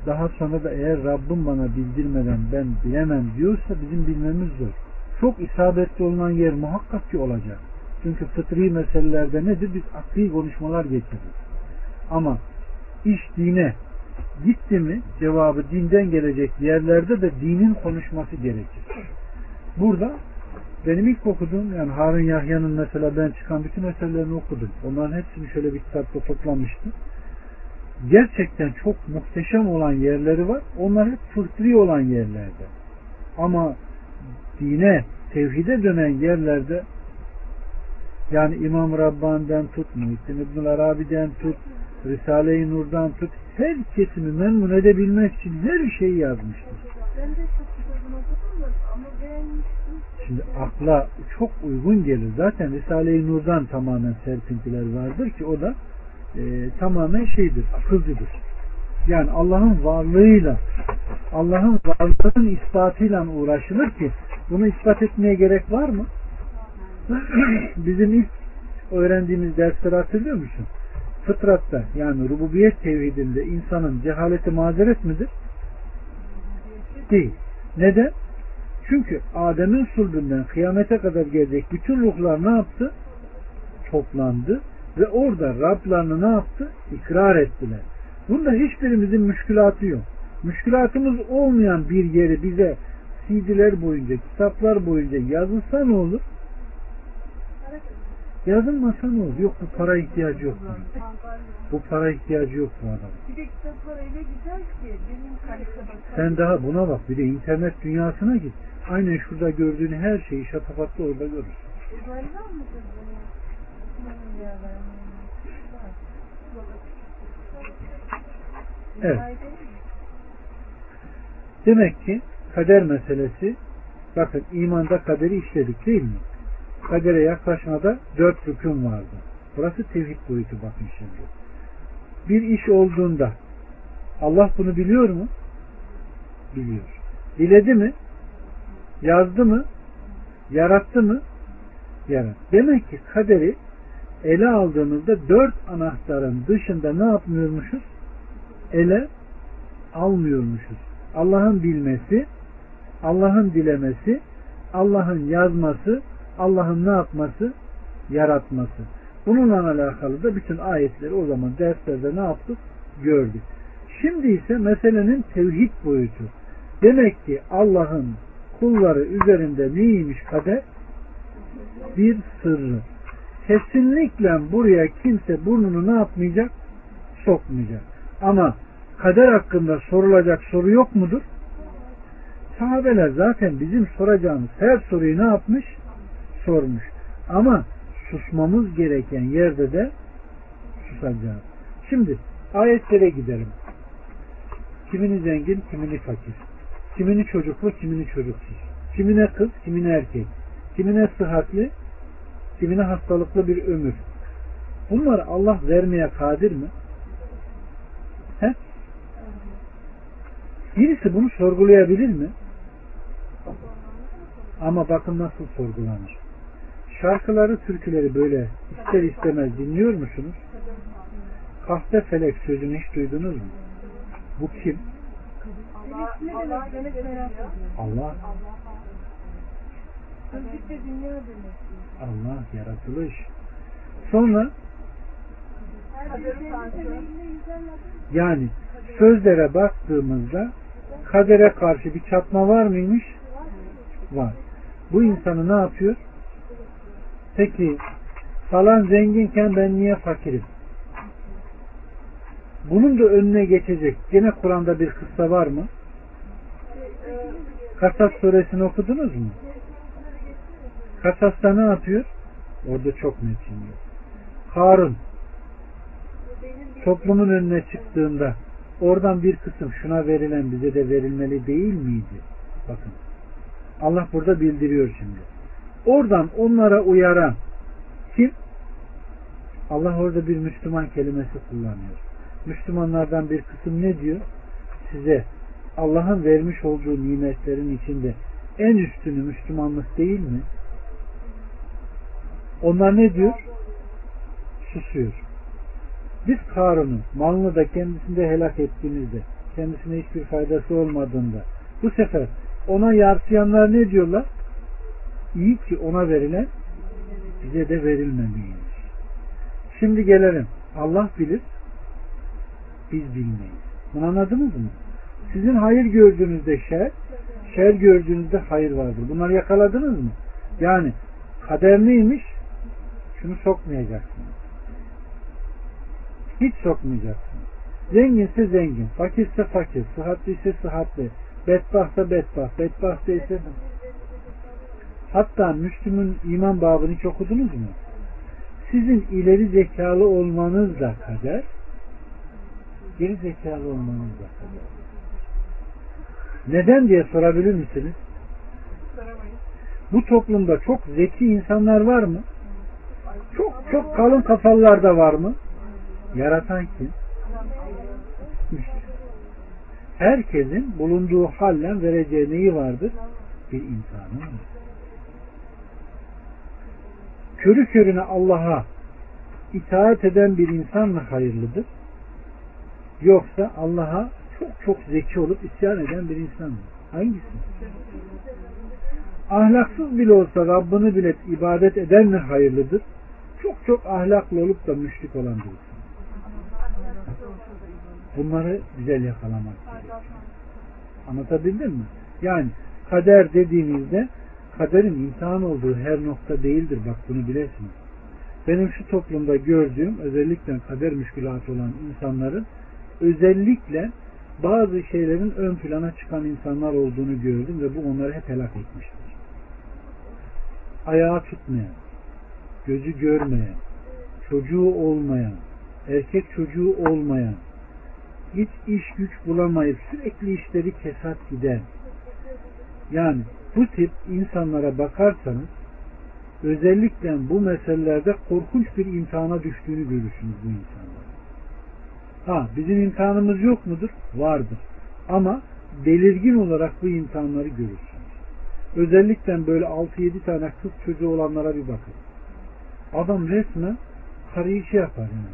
A: daha sonra da eğer Rabbim bana bildirmeden ben bilemem diyorsa bizim bilmemiz zor. Çok isabetli olan yer muhakkak ki olacak. Çünkü fıtri meselelerde nedir? Biz akli konuşmalar getiririz. Ama iş dine gitti mi cevabı dinden gelecek yerlerde de dinin konuşması gerekir. Burada benim ilk okuduğum yani Harun Yahya'nın mesela ben çıkan bütün eserlerini okudum. Onların hepsini şöyle bir kitapta toplamıştım. Gerçekten çok muhteşem olan yerleri var. Onlar hep fıtri olan yerlerde. Ama dine, tevhide dönen yerlerde yani İmam Rabbani'den tut, Muhittin İbnül Arabi'den tut, Risale-i Nur'dan tut her kesimi memnun edebilmek için her şeyi yazmıştır. Şimdi akla çok uygun gelir. Zaten Risale-i Nur'dan tamamen serpintiler vardır ki o da e, tamamen şeydir, akılcıdır. Yani Allah'ın varlığıyla, Allah'ın varlığının ispatıyla uğraşılır ki bunu ispat etmeye gerek var mı? Bizim ilk öğrendiğimiz dersleri hatırlıyor musun? Fıtratta yani rububiyet tevhidinde insanın cehaleti mazeret midir? Değil. Neden? Çünkü Adem'in sulbünden kıyamete kadar gelecek bütün ruhlar ne yaptı? Toplandı ve orada Rablarını ne yaptı? İkrar ettiler. Bunda hiçbirimizin müşkülatı yok. Müşkülatımız olmayan bir yeri bize CD'ler boyunca, kitaplar boyunca yazılsa ne olur? Yazılmasa ne olur? Yok bu para ihtiyacı yok. Bu para ihtiyacı yok bu adam.
B: Bir de kitaplar öyle güzel ki
A: Sen daha buna bak. Bir de internet dünyasına git. Aynen şurada gördüğün her şeyi şatafatlı orada görürsün. Evet. Demek ki kader meselesi bakın imanda kaderi işledik değil mi? Kadere yaklaşmada dört rükün vardı. Burası tevhid boyutu bakın şimdi. Bir iş olduğunda Allah bunu biliyor mu? Biliyor. Diledi mi? Yazdı mı? Yarattı mı? Yarat. Demek ki kaderi ele aldığımızda dört anahtarın dışında ne yapmıyormuşuz? Ele almıyormuşuz. Allah'ın bilmesi, Allah'ın dilemesi, Allah'ın yazması, Allah'ın ne yapması? Yaratması. Bununla alakalı da bütün ayetleri o zaman derslerde ne yaptık? Gördük. Şimdi ise meselenin tevhid boyutu. Demek ki Allah'ın kulları üzerinde neymiş kader? Bir sırrı. Kesinlikle buraya kimse burnunu ne yapmayacak? Sokmayacak. Ama kader hakkında sorulacak soru yok mudur? Sahabeler zaten bizim soracağımız her soruyu ne yapmış? Sormuş. Ama susmamız gereken yerde de susacağız. Şimdi ayetlere gidelim. Kimini zengin, kimini fakir. Kimini çocuklu, kimini çocuksuz. Kimine kız, kimine erkek. Kimine sıhhatli, kimine hastalıklı bir ömür. Bunları Allah vermeye kadir mi? He? Birisi bunu sorgulayabilir mi? Ama bakın nasıl sorgulanır. Şarkıları, türküleri böyle ister istemez dinliyor musunuz? Kahpe felek sözünü hiç duydunuz mu? Bu kim?
B: Merak ediyorum.
A: Allah.
B: Sözlükte dünya demek.
A: Allah yaratılış. Sonra yani sözlere baktığımızda kadere karşı bir çatma var mıymış? Var. Bu insanı ne yapıyor? Peki falan zenginken ben niye fakirim? Bunun da önüne geçecek. Gene Kur'an'da bir kıssa var mı? Kasas suresini okudunuz mu? Kasas'ta ne yapıyor? Orada çok metin yok. Harun toplumun önüne çıktığında oradan bir kısım şuna verilen bize de verilmeli değil miydi? Bakın. Allah burada bildiriyor şimdi. Oradan onlara uyaran kim? Allah orada bir Müslüman kelimesi kullanıyor. Müslümanlardan bir kısım ne diyor? Size Allah'ın vermiş olduğu nimetlerin içinde en üstünü Müslümanlık değil mi? Onlar ne diyor? Susuyor. Biz Karun'u malını da kendisinde helak ettiğimizde kendisine hiçbir faydası olmadığında bu sefer ona yarsıyanlar ne diyorlar? İyi ki ona verilen bize de verilmemeliymiş. Şimdi gelelim. Allah bilir biz bilmeyiz. Bunu anladınız mı? Sizin hayır gördüğünüzde şer, şer gördüğünüzde hayır vardır. Bunları yakaladınız mı? Yani kader neymiş? Şunu sokmayacaksınız. Hiç sokmayacaksınız. Zenginse zengin, fakirse fakir, sıhhatliyse sıhhatli, bedbahtsa bedbaht, bedbaht değilse Hatta Müslüm'ün iman babını hiç okudunuz mu? Sizin ileri zekalı olmanız da kader, Geri zekalı olmanızla sebep. Neden diye sorabilir misiniz? Bu toplumda çok zeki insanlar var mı? Çok çok kalın kafalılar da var mı? Yaratan kim? Herkesin bulunduğu halle vereceği neyi vardır? Bir imtihanı var. Körü körüne Allah'a itaat eden bir insan mı hayırlıdır? Yoksa Allah'a çok çok zeki olup isyan eden bir insan mı? Hangisi? Ahlaksız bile olsa Rabbini bile ibadet eden mi hayırlıdır? Çok çok ahlaklı olup da müşrik olan bir insan. Bunları güzel yakalamak gerekiyor. Anlatabildim mi? Yani kader dediğimizde kaderin imtihan olduğu her nokta değildir. Bak bunu bilesiniz. Benim şu toplumda gördüğüm özellikle kader müşkülatı olan insanların özellikle bazı şeylerin ön plana çıkan insanlar olduğunu gördüm ve bu onları hep helak etmiştir. Ayağı tutmayan, gözü görmeyen, çocuğu olmayan, erkek çocuğu olmayan, hiç iş güç bulamayıp sürekli işleri kesat giden, yani bu tip insanlara bakarsanız özellikle bu meselelerde korkunç bir imtihana düştüğünü görürsünüz bu insanların. Ha bizim imtihanımız yok mudur? Vardır. Ama belirgin olarak bu imtihanları görürsünüz. Özellikle böyle 6-7 tane kız çocuğu olanlara bir bakın. Adam resmen karıyı şey yapar yani.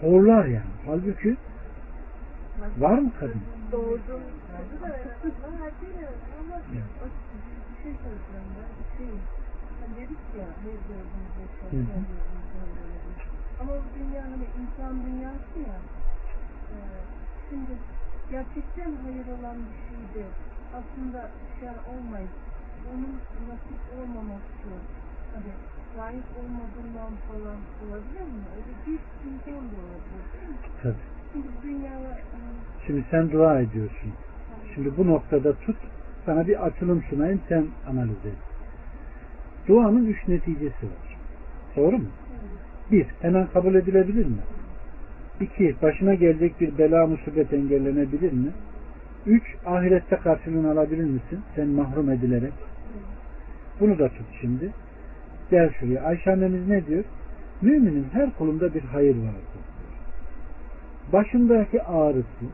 A: Horlar yani. Halbuki var mı kadın?
B: Doğurdum. Bir şey. Şey,
A: Hı hı.
B: Ama bu dünya hani insan dünyası ya. e, Şimdi gerçekten hayır olan bir şeydi. Aslında şer olmayıp onun nasip olmaması hani layık olmadığından falan olabilir mi? Öyle bir imkan da olabilir değil mi?
A: Tabii.
B: Şimdi dünyaya e,
A: Şimdi sen dua ediyorsun. Şimdi bu noktada tut. Sana bir açılım sunayım. Sen analiz et. Duanın üç neticesi var. Doğru mu? Bir, hemen kabul edilebilir mi? İki, başına gelecek bir bela musibet engellenebilir mi? Üç, ahirette karşılığını alabilir misin? Sen mahrum edilerek. Bunu da tut şimdi. Gel şuraya. Ayşe annemiz ne diyor? Müminin her kolunda bir hayır vardır. Başındaki ağrısı,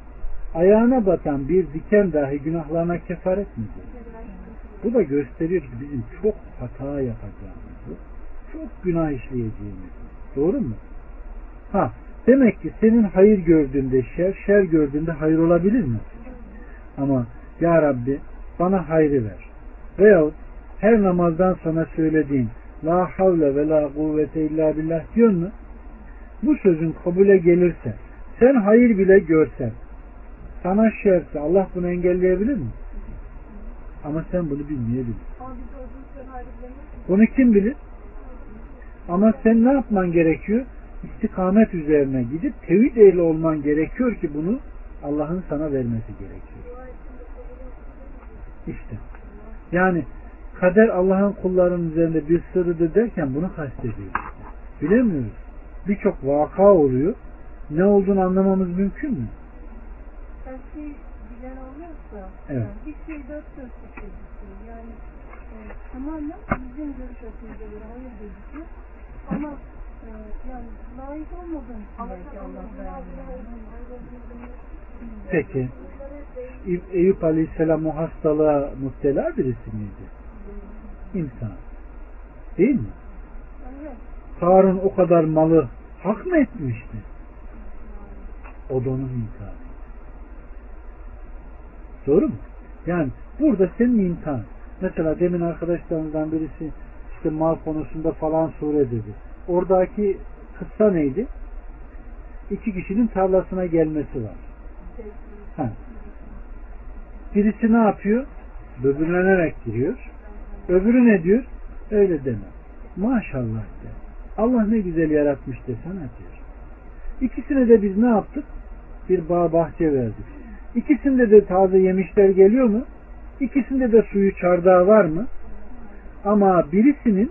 A: ayağına batan bir diken dahi günahlarına kefaret midir? Bu da gösteriyor ki bizim çok hata yapacağımızı, çok günah işleyeceğimizi. Doğru mu? Ha, demek ki senin hayır gördüğünde şer, şer gördüğünde hayır olabilir mi? Ama Ya Rabbi bana hayrı ver. Veyahut her namazdan sonra söylediğin La havle ve la kuvvete illa billah diyor mu? Bu sözün kabule gelirse sen hayır bile görsen sana şerse Allah bunu engelleyebilir mi? Ama sen bunu bilmeyebilirsin. Bunu kim bilir? Ama sen ne yapman gerekiyor? İstikamet üzerine gidip tevhid ehli olman gerekiyor ki bunu Allah'ın sana vermesi gerekiyor. İşte. Yani kader Allah'ın kullarının üzerinde bir sırrıdır derken bunu kastediyor. Bilemiyoruz. Birçok vaka oluyor. Ne olduğunu anlamamız mümkün mü?
B: Her şey bilen oluyorsa
A: Evet.
B: yani bir şey dört dörtlük gözüküyor. Yani e, tamamen bizim görüş açımıza göre hayır gözüküyor. Ama e, yani layık belki Allah vermiyor.
A: Peki. Eyüp Aleyhisselam o hastalığa muhtela birisi miydi? İnsan. Değil mi? Karun o kadar malı hak mı etmişti? O da onun imtihanı. Doğru mu? Yani burada senin imtihan. Mesela demin arkadaşlarımızdan birisi işte mal konusunda falan sure dedi. Oradaki kıssa neydi? İki kişinin tarlasına gelmesi var. Ha. Birisi ne yapıyor? Böbürlenerek giriyor. Öbürü ne diyor? Öyle deme. Maşallah de. Allah ne güzel yaratmış desene diyor. İkisine de biz ne yaptık? Bir bağ bahçe verdik. İkisinde de taze yemişler geliyor mu? İkisinde de suyu çardağı var mı? Ama birisinin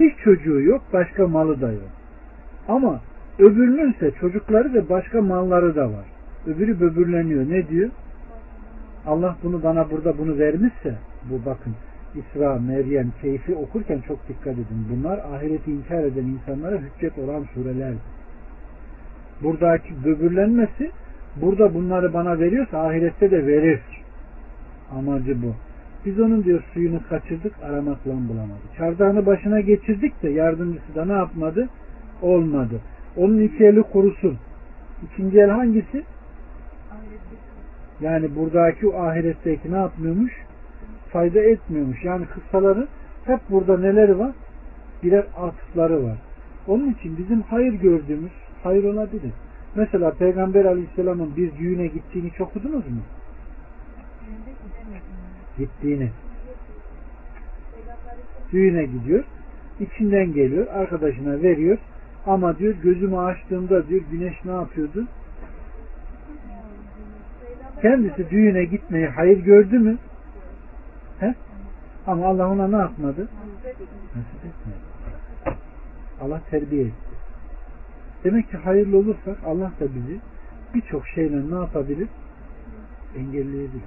A: hiç çocuğu yok, başka malı da yok. Ama öbürünün ise çocukları ve başka malları da var. Öbürü böbürleniyor. Ne diyor? Allah bunu bana burada bunu vermişse bu bakın İsra, Meryem, Keyfi okurken çok dikkat edin. Bunlar ahireti inkar eden insanlara hüccet olan surelerdir. Buradaki böbürlenmesi burada bunları bana veriyorsa ahirette de verir. Amacı bu. Biz onun diyor suyunu kaçırdık aramakla bulamadık. Çardağını başına geçirdik de yardımcısı da ne yapmadı? Olmadı. Onun iki eli kurusun. İkinci el hangisi? Yani buradaki o ahiretteki ne yapmıyormuş? Fayda etmiyormuş. Yani kıssaları hep burada neleri var? Birer atıfları var. Onun için bizim hayır gördüğümüz hayır olabilir. Mesela Peygamber Aleyhisselam'ın bir düğüne gittiğini çok okudunuz mu? Gittiğini. Düğüne gidiyor. içinden geliyor. Arkadaşına veriyor. Ama diyor gözümü açtığımda diyor güneş ne yapıyordu? Kendisi düğüne gitmeyi hayır gördü mü? Ama Allah ona ne yapmadı? Nasip etmedi. Allah terbiye etti. Demek ki hayırlı olursak Allah da bizi birçok şeyle ne yapabilir? Engelleyebilir.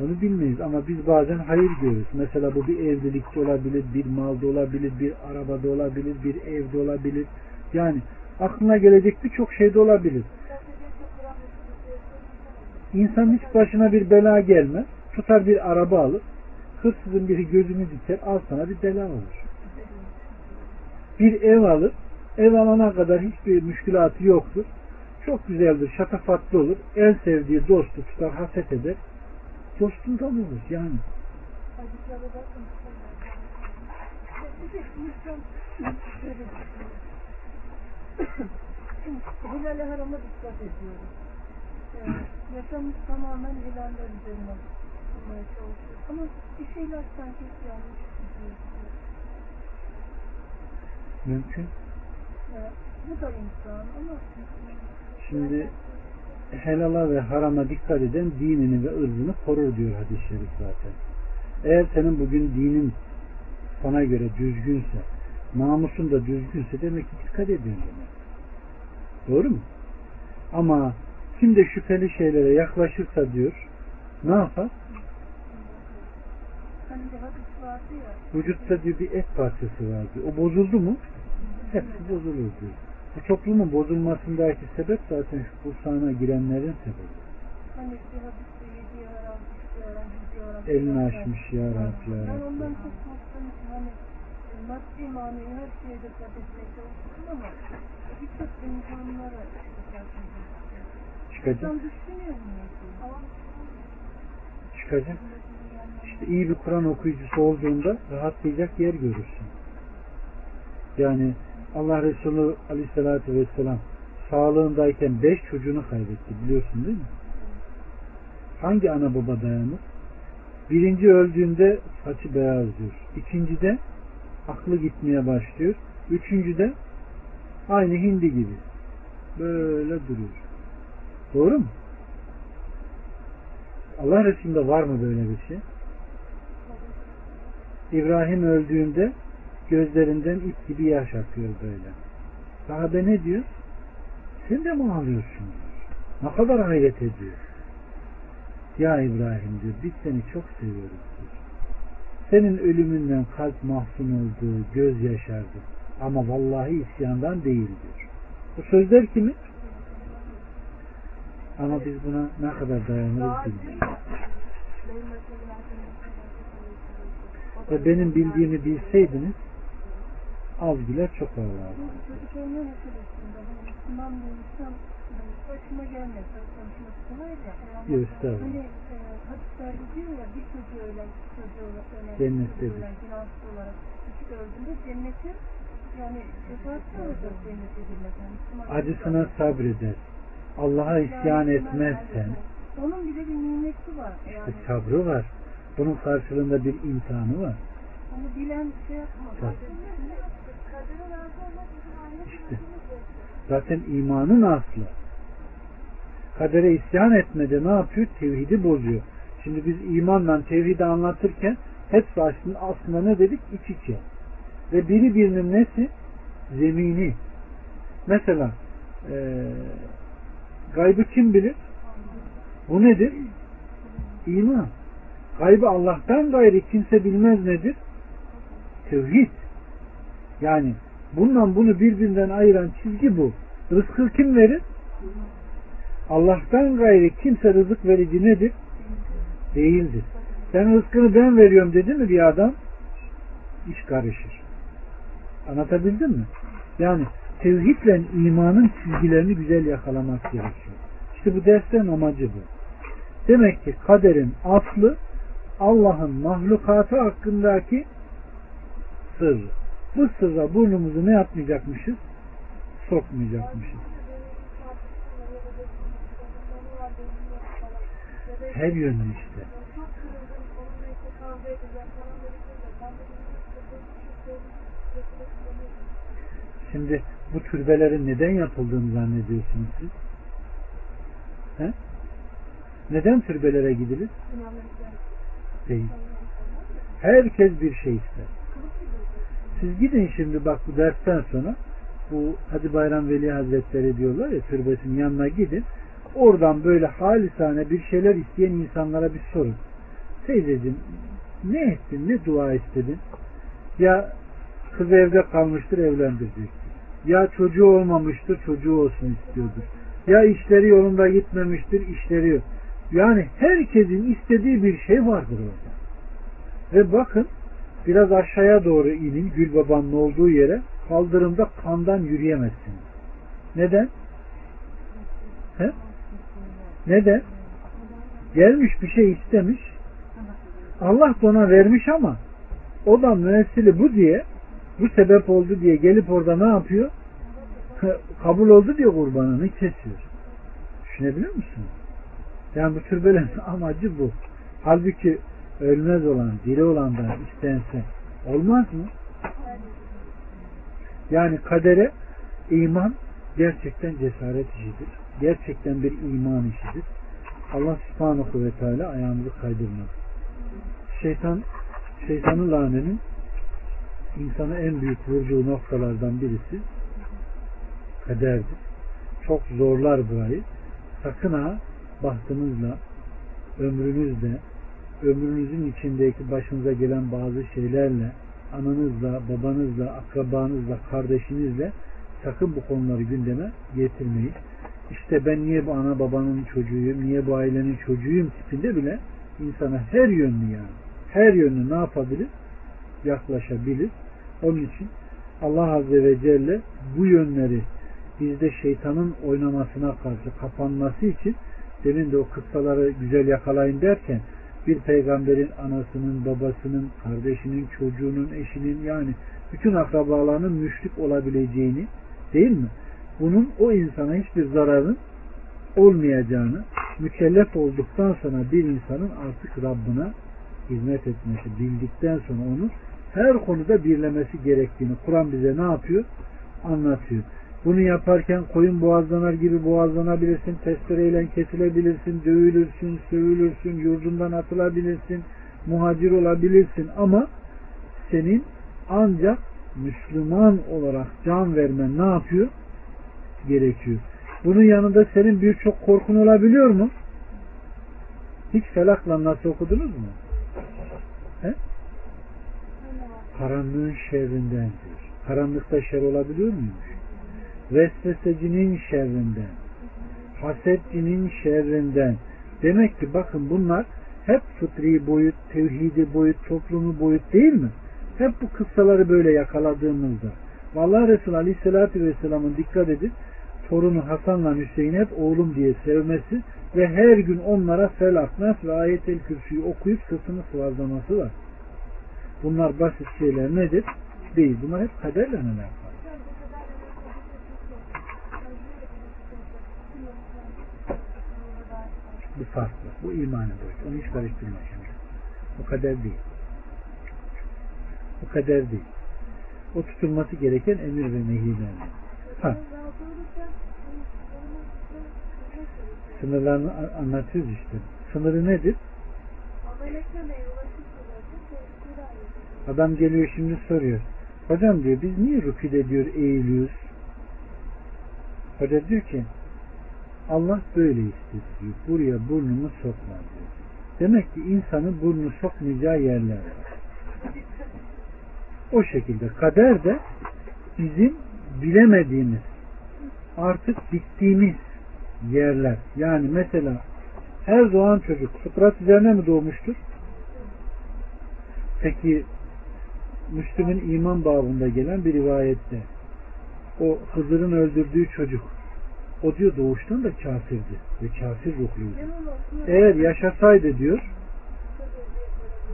A: Onu bilmeyiz ama biz bazen hayır görürüz. Mesela bu bir evlilikte olabilir, bir malda olabilir, bir arabada olabilir, bir evde olabilir. Yani aklına gelecek birçok şeyde olabilir. İnsan hiç başına bir bela gelmez. Tutar bir araba alır. Hırsızın biri gözünü diker. Al sana bir bela olur. Bir ev alır. Ev alana kadar hiçbir müşkülatı yoktur. Çok güzeldir, şatafatlı olur. En sevdiği dostu tutar, haset eder. Dostundan olur yani.
B: Hilal-i harama dikkat ediyoruz. Yani yaşamımız tamamen hilaller üzerine bulmaya çalışıyoruz. Ama bir şeyler sanki yanlış gidiyor.
A: Mümkün.
B: Yani bu da insan ama
A: Şimdi helala ve harama dikkat eden dinini ve ırzını korur diyor hadis-i şerif zaten. Eğer senin bugün dinin sana göre düzgünse, namusun da düzgünse demek ki dikkat ediyorsun demek. Doğru mu? Ama kim de şüpheli şeylere yaklaşırsa diyor, ne yapar?
B: Hani bir hadis vardı ya
A: Vücutta diyor bir et parçası var diyor. O bozuldu mu? Hepsi bozulur diyor. Bu toplumun bozulmasındaki sebep zaten şu kursağına girenlerin sebebi.
B: hani bir hadiste haram, gidiği haram.
A: Elini açmış ya Rabbi ya
B: Ben ondan çok ki hani maddi manevi her şeye dikkat etmeye çalıştım ama birçok imkanlara dikkat ediyorum.
A: Çıkacak. Çıkacak. İyi bir Kur'an okuyucusu olduğunda rahatlayacak yer görürsün. Yani Allah Resulü Aleyhisselatü Vesselam sağlığındayken beş çocuğunu kaybetti biliyorsun değil mi? Hangi ana baba dayanır? Birinci öldüğünde saçı beyazlıyor. İkincide aklı gitmeye başlıyor. Üçüncüde aynı hindi gibi. Böyle duruyor. Doğru mu? Allah Resulü'nde var mı böyle bir şey? İbrahim öldüğünde gözlerinden ip gibi yaş akıyor böyle. Sahabe ne diyor? Sen de mi ağlıyorsun? Ne kadar hayret ediyor. Ya İbrahim diyor biz seni çok seviyoruz diyor. Senin ölümünden kalp mahzun oldu, göz yaşardı. Ama vallahi isyandan değil diyor. Bu sözler kimin? Ama biz buna ne kadar dayanırız bilmiyorum. Ve benim bildiğimi bilseydiniz az güler çok
B: da.
A: Yok, estağfurullah.
B: E, hadislerde diyor
A: Acısına sabreder. Allah'a isyan etmezsen
B: Onun bile bir nimeti var.
A: işte
B: Yani
A: sabrı var. Bunun karşılığında bir imtihanı var.
B: onu bilen şey yapmaz.
A: İşte zaten imanın aslı. Kadere isyan etmede ne yapıyor? Tevhidi bozuyor. Şimdi biz imanla tevhidi anlatırken hepsi aslında, aslında ne dedik? İç içe. Ve biri birinin nesi? Zemini. Mesela eee, Gaybı kim bilir? Bu nedir? İman. Gaybı Allah'tan gayri kimse bilmez nedir? Tevhid. Yani bundan bunu birbirinden ayıran çizgi bu. Rızkı kim verir? Allah'tan gayri kimse rızık verici nedir? Değildir. Sen rızkını ben veriyorum dedi mi bir adam? İş karışır. Anlatabildim mi? Yani tevhidle imanın çizgilerini güzel yakalamak gerekiyor. İşte bu derslerin amacı bu. Demek ki kaderin aslı Allah'ın mahlukatı hakkındaki sırrı. Bu sırra burnumuzu ne yapmayacakmışız? Sokmayacakmışız. Her yönlü işte. Şimdi bu türbelerin neden yapıldığını zannediyorsunuz siz? He? Neden türbelere gidilir? Değil. Herkes bir şey ister. Siz gidin şimdi bak bu dersten sonra bu Hadi Bayram Veli Hazretleri diyorlar ya türbesinin yanına gidin. Oradan böyle halisane bir şeyler isteyen insanlara bir sorun. Teyzeciğim ne ettin, ne dua istedin? Ya kız evde kalmıştır evlendirecektir. Ya çocuğu olmamıştır çocuğu olsun istiyordur. Ya işleri yolunda gitmemiştir işleri yok. Yani herkesin istediği bir şey vardır orada. Ve bakın biraz aşağıya doğru inin Gül Baba'nın olduğu yere kaldırımda kandan yürüyemezsiniz. Neden? He? Neden? Gelmiş bir şey istemiş. Allah da ona vermiş ama o da müessili bu diye bu sebep oldu diye gelip orada ne yapıyor? Kabul oldu diye kurbanını kesiyor. Düşünebiliyor musunuz? Yani bu türbelerin amacı bu. Halbuki ölmez olan, diri olandan istense olmaz mı? Yani kadere iman gerçekten cesaret işidir. Gerçekten bir iman işidir. Allah subhanahu ve teala ayağımızı kaydırmaz. Şeytan, şeytanın lanenin insana en büyük vurduğu noktalardan birisi kaderdir. Çok zorlar burayı. Sakın ha bahtınızla, ömrünüzle, ömrünüzün içindeki başınıza gelen bazı şeylerle, ananızla, babanızla, akrabanızla, kardeşinizle sakın bu konuları gündeme getirmeyin. İşte ben niye bu ana babanın çocuğuyum, niye bu ailenin çocuğuyum tipinde bile insana her yönlü yani, her yönlü ne yapabilir? Yaklaşabilir. Onun için Allah Azze ve Celle bu yönleri bizde şeytanın oynamasına karşı kapanması için demin de o kıssaları güzel yakalayın derken bir peygamberin anasının, babasının, kardeşinin, çocuğunun, eşinin yani bütün akrabalarının müşrik olabileceğini değil mi? Bunun o insana hiçbir zararın olmayacağını mükellef olduktan sonra bir insanın artık Rabbine hizmet etmesi bildikten sonra onu her konuda birlemesi gerektiğini Kur'an bize ne yapıyor? Anlatıyor. Bunu yaparken koyun boğazlanar gibi boğazlanabilirsin, testereyle kesilebilirsin, dövülürsün, sövülürsün, yurdundan atılabilirsin, muhacir olabilirsin ama senin ancak Müslüman olarak can vermen ne yapıyor? Gerekiyor. Bunun yanında senin birçok korkun olabiliyor mu? Hiç felakla nasıl okudunuz mu? He? Karanlığın şerrinden diyor. Karanlıkta şer olabiliyor muymuş? Vesvesecinin şerrinden, hasetçinin şerrinden. Demek ki bakın bunlar hep fıtri boyut, tevhidi boyut, toplumu boyut değil mi? Hep bu kıssaları böyle yakaladığımızda. Vallahi Resulü Aleyhisselatü Vesselam'ın dikkat edip torunu Hasan'la Hüseyin hep oğlum diye sevmesi ve her gün onlara Felak, Nas ve Ayet-el Kürsü'yü okuyup sırtını sıvazlaması var. Bunlar basit şeyler nedir? Değil. Bunlar hep kaderle alakalı. Bu farklı. Bu imanı boyut. Onu hiç karıştırma şimdi. O kader değil. O kader değil. O tutulması gereken emir ve nehiler. Ha. Sınırlarını anlatıyoruz işte. Sınırı nedir? Adam geliyor şimdi soruyor. Hocam diyor biz niye rüküde diyor eğiliyoruz? Hoca diyor ki Allah böyle istedi diyor. Buraya burnunu sokma diyor. Demek ki insanın burnu sokmayacağı yerler var. O şekilde kader de bizim bilemediğimiz artık bittiğimiz yerler. Yani mesela her doğan çocuk fıtrat üzerine mi doğmuştur? Peki Müslüm'ün iman babında gelen bir rivayette o Hızır'ın öldürdüğü çocuk o diyor doğuştan da kafirdi ve kafir ruhluydu. Eğer yaşasaydı diyor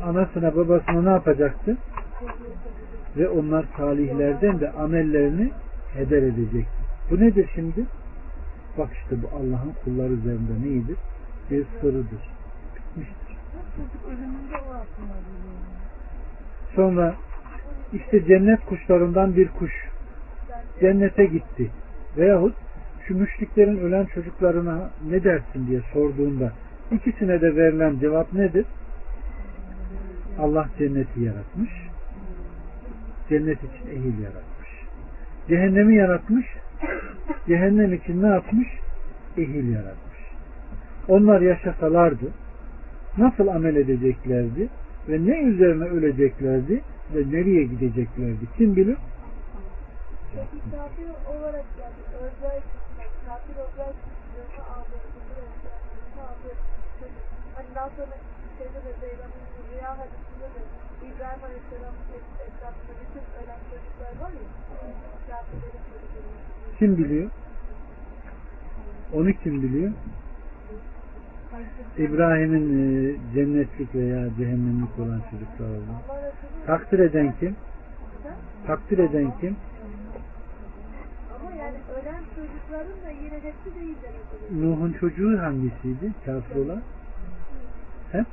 A: anasına babasına ne yapacaktı? Ve onlar salihlerden de amellerini heder edecekti. Bu nedir şimdi? Bak işte bu Allah'ın kulları üzerinde neydir? Bir sırrıdır. Sonra işte cennet kuşlarından bir kuş cennete gitti. Veyahut şu müşriklerin ölen çocuklarına ne dersin diye sorduğunda ikisine de verilen cevap nedir? Allah cenneti yaratmış. Cennet için ehil yaratmış. Cehennemi yaratmış. Cehennem için ne yapmış? Ehil yaratmış. Onlar yaşasalardı nasıl amel edeceklerdi ve ne üzerine öleceklerdi ve nereye gideceklerdi? Kim bilir?
C: Peki olarak yani
A: Kim biliyor? Onu kim biliyor? İbrahim'in e, cennetlik veya cehennemlik olan çocuklar oldu. Takdir eden kim? Takdir eden kim?
C: Yani ölen çocukların da yine hepsi değil demek oluyor.
A: Nuh'un çocuğu hangisiydi? Kafir olan? He?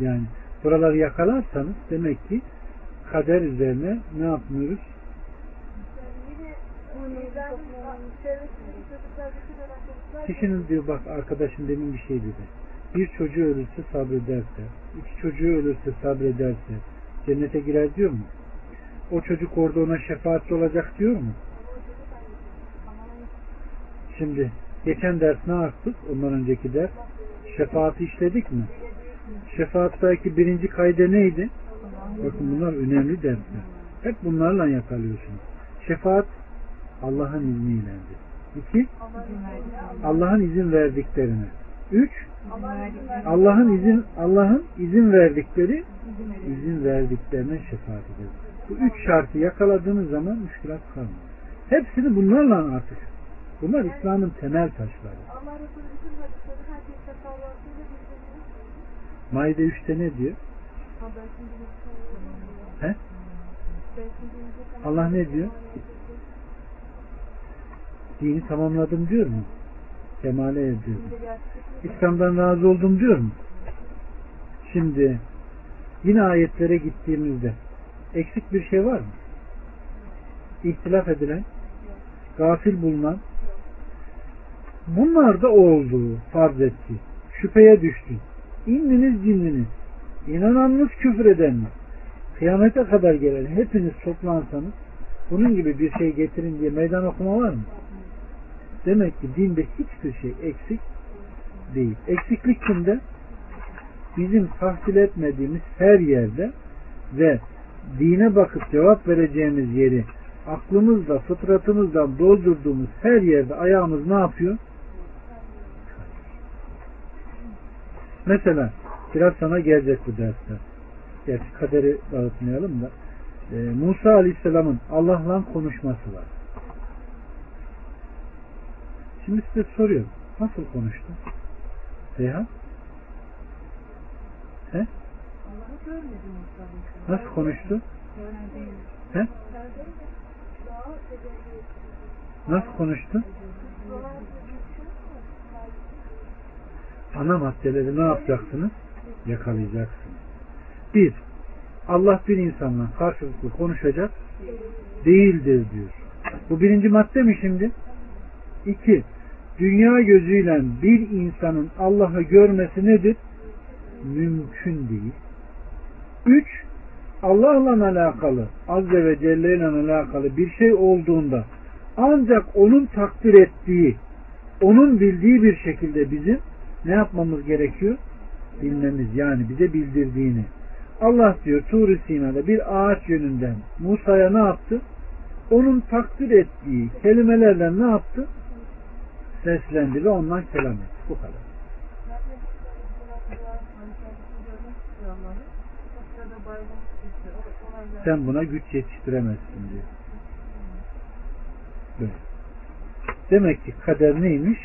A: Yani buraları yakalarsanız demek ki kader üzerine ne yapmıyoruz? Kişinin diyor bak arkadaşın demin bir şey dedi. Bir çocuğu ölürse sabrederse, iki çocuğu ölürse sabrederse cennete girer diyor mu? O çocuk orada ona şefaatçi olacak diyor mu? Şimdi geçen ders ne yaptık? Ondan önceki ders şefaati işledik mi? Şefaattaki birinci kayda neydi? Bakın bunlar önemli dersler. Hep bunlarla yakalıyorsunuz. Şefaat Allah'ın izniyledir. İki, Allah'ın izin verdiklerine. Üç, Allah'ın izin Allah'ın izin verdikleri izin verdiklerine şefaat eder. Bu üç şartı yakaladığınız zaman müşkülat kalmıyor. Hepsini bunlarla artık. Bunlar İslam'ın temel taşları. Maide 3'te ne diyor? He? Allah ne diyor? Dini tamamladım diyor mu? Kemale erdirdim. İslam'dan razı oldum diyor mu? Şimdi yine ayetlere gittiğimizde eksik bir şey var mı? İhtilaf edilen, gafil bulunan, bunlar da olduğu farz etti. Şüpheye düştü. İnniniz cinliniz, inananınız küfür edeniniz, kıyamete kadar gelen hepiniz toplansanız bunun gibi bir şey getirin diye meydan okuma var mı? Demek ki dinde hiçbir şey eksik değil. Eksiklik kimde? Bizim tahsil etmediğimiz her yerde ve dine bakıp cevap vereceğimiz yeri aklımızda, fıtratımızdan doldurduğumuz her yerde ayağımız ne yapıyor? Mesela biraz sana gelecek bu dersler. Gerçi kaderi dağıtmayalım da. Ee, Musa Aleyhisselam'ın Allah'la konuşması var. Şimdi size soruyorum. Nasıl konuştu? Seyhan? He? Nasıl konuştu? He? Nasıl konuştu? Ana maddeleri ne yapacaksınız? Yakalayacaksınız. Bir, Allah bir insanla karşılıklı konuşacak değildir diyor. Bu birinci madde mi şimdi? İki, dünya gözüyle bir insanın Allah'ı görmesi nedir? Mümkün değil. Üç, Allah'la alakalı, Azze ve Celle ile alakalı bir şey olduğunda Ancak onun takdir ettiği, onun bildiği bir şekilde bizim ne yapmamız gerekiyor? Bilmemiz yani bize bildirdiğini. Allah diyor Tur-i Sina'da bir ağaç yönünden Musa'ya ne yaptı? Onun takdir ettiği kelimelerle ne yaptı? Seslendi ve ondan kelam etti. Bu kadar. Sen buna güç yetiştiremezsin diyor. Böyle. Demek ki kader neymiş?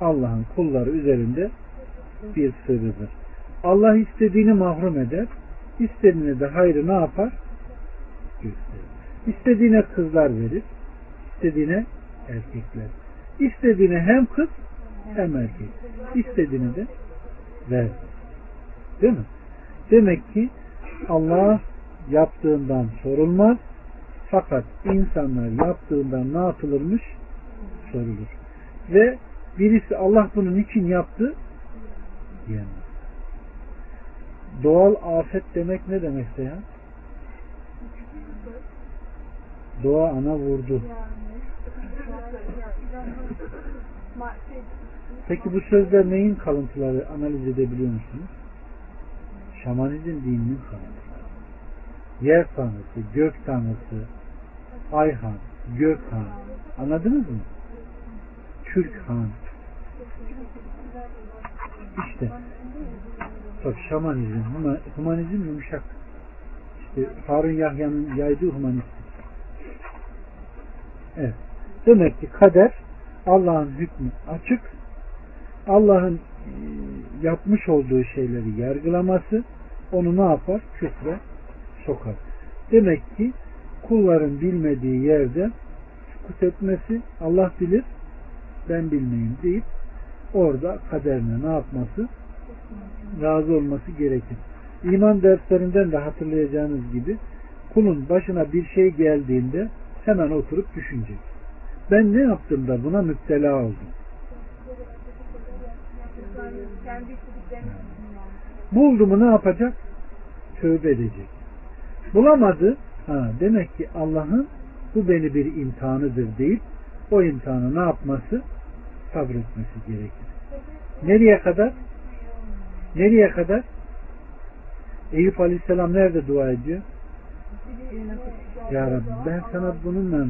A: Allah'ın kulları üzerinde bir sırrıdır. Allah istediğini mahrum eder, istediğine de hayrı ne yapar? Gösterir. İstediğine kızlar verir, istediğine erkekler. İstediğine hem kız hem erkek. İstediğini de ver. Değil mi? Demek ki Allah yaptığından sorulmaz. Fakat insanlar yaptığından ne yapılırmış? Sorulur. Ve birisi Allah bunun için yaptı diyemez. Doğal afet demek ne demekse ya? Doğa ana vurdu. Peki bu sözler neyin kalıntıları analiz edebiliyor musunuz? Şamanizm dininin kalıntıları. Yer tanrısı, gök tanrısı, Ayhan, Gökhan. Anladınız mı? Türk Han. İşte bak şamanizm, humanizm yumuşak. İşte Harun Yahya'nın yaydığı humanizm. Evet. Demek ki kader Allah'ın hükmü açık. Allah'ın e, yapmış olduğu şeyleri yargılaması onu ne yapar? Küfre sokar. Demek ki kulların bilmediği yerde sukut etmesi Allah bilir ben bilmeyeyim deyip orada kaderine ne yapması? Razı olması gerekir. İman derslerinden de hatırlayacağınız gibi kulun başına bir şey geldiğinde hemen oturup düşünecek. Ben ne yaptım da buna müptela oldum? Buldu mu ne yapacak? Tövbe edecek. Bulamadı. Ha, demek ki Allah'ın bu beni bir imtihanıdır deyip o imtihanı ne yapması? Sabretmesi gerekir. Nereye kadar? Nereye kadar? Eyüp Aleyhisselam nerede dua ediyor? Ya Rabbi ben sana bununla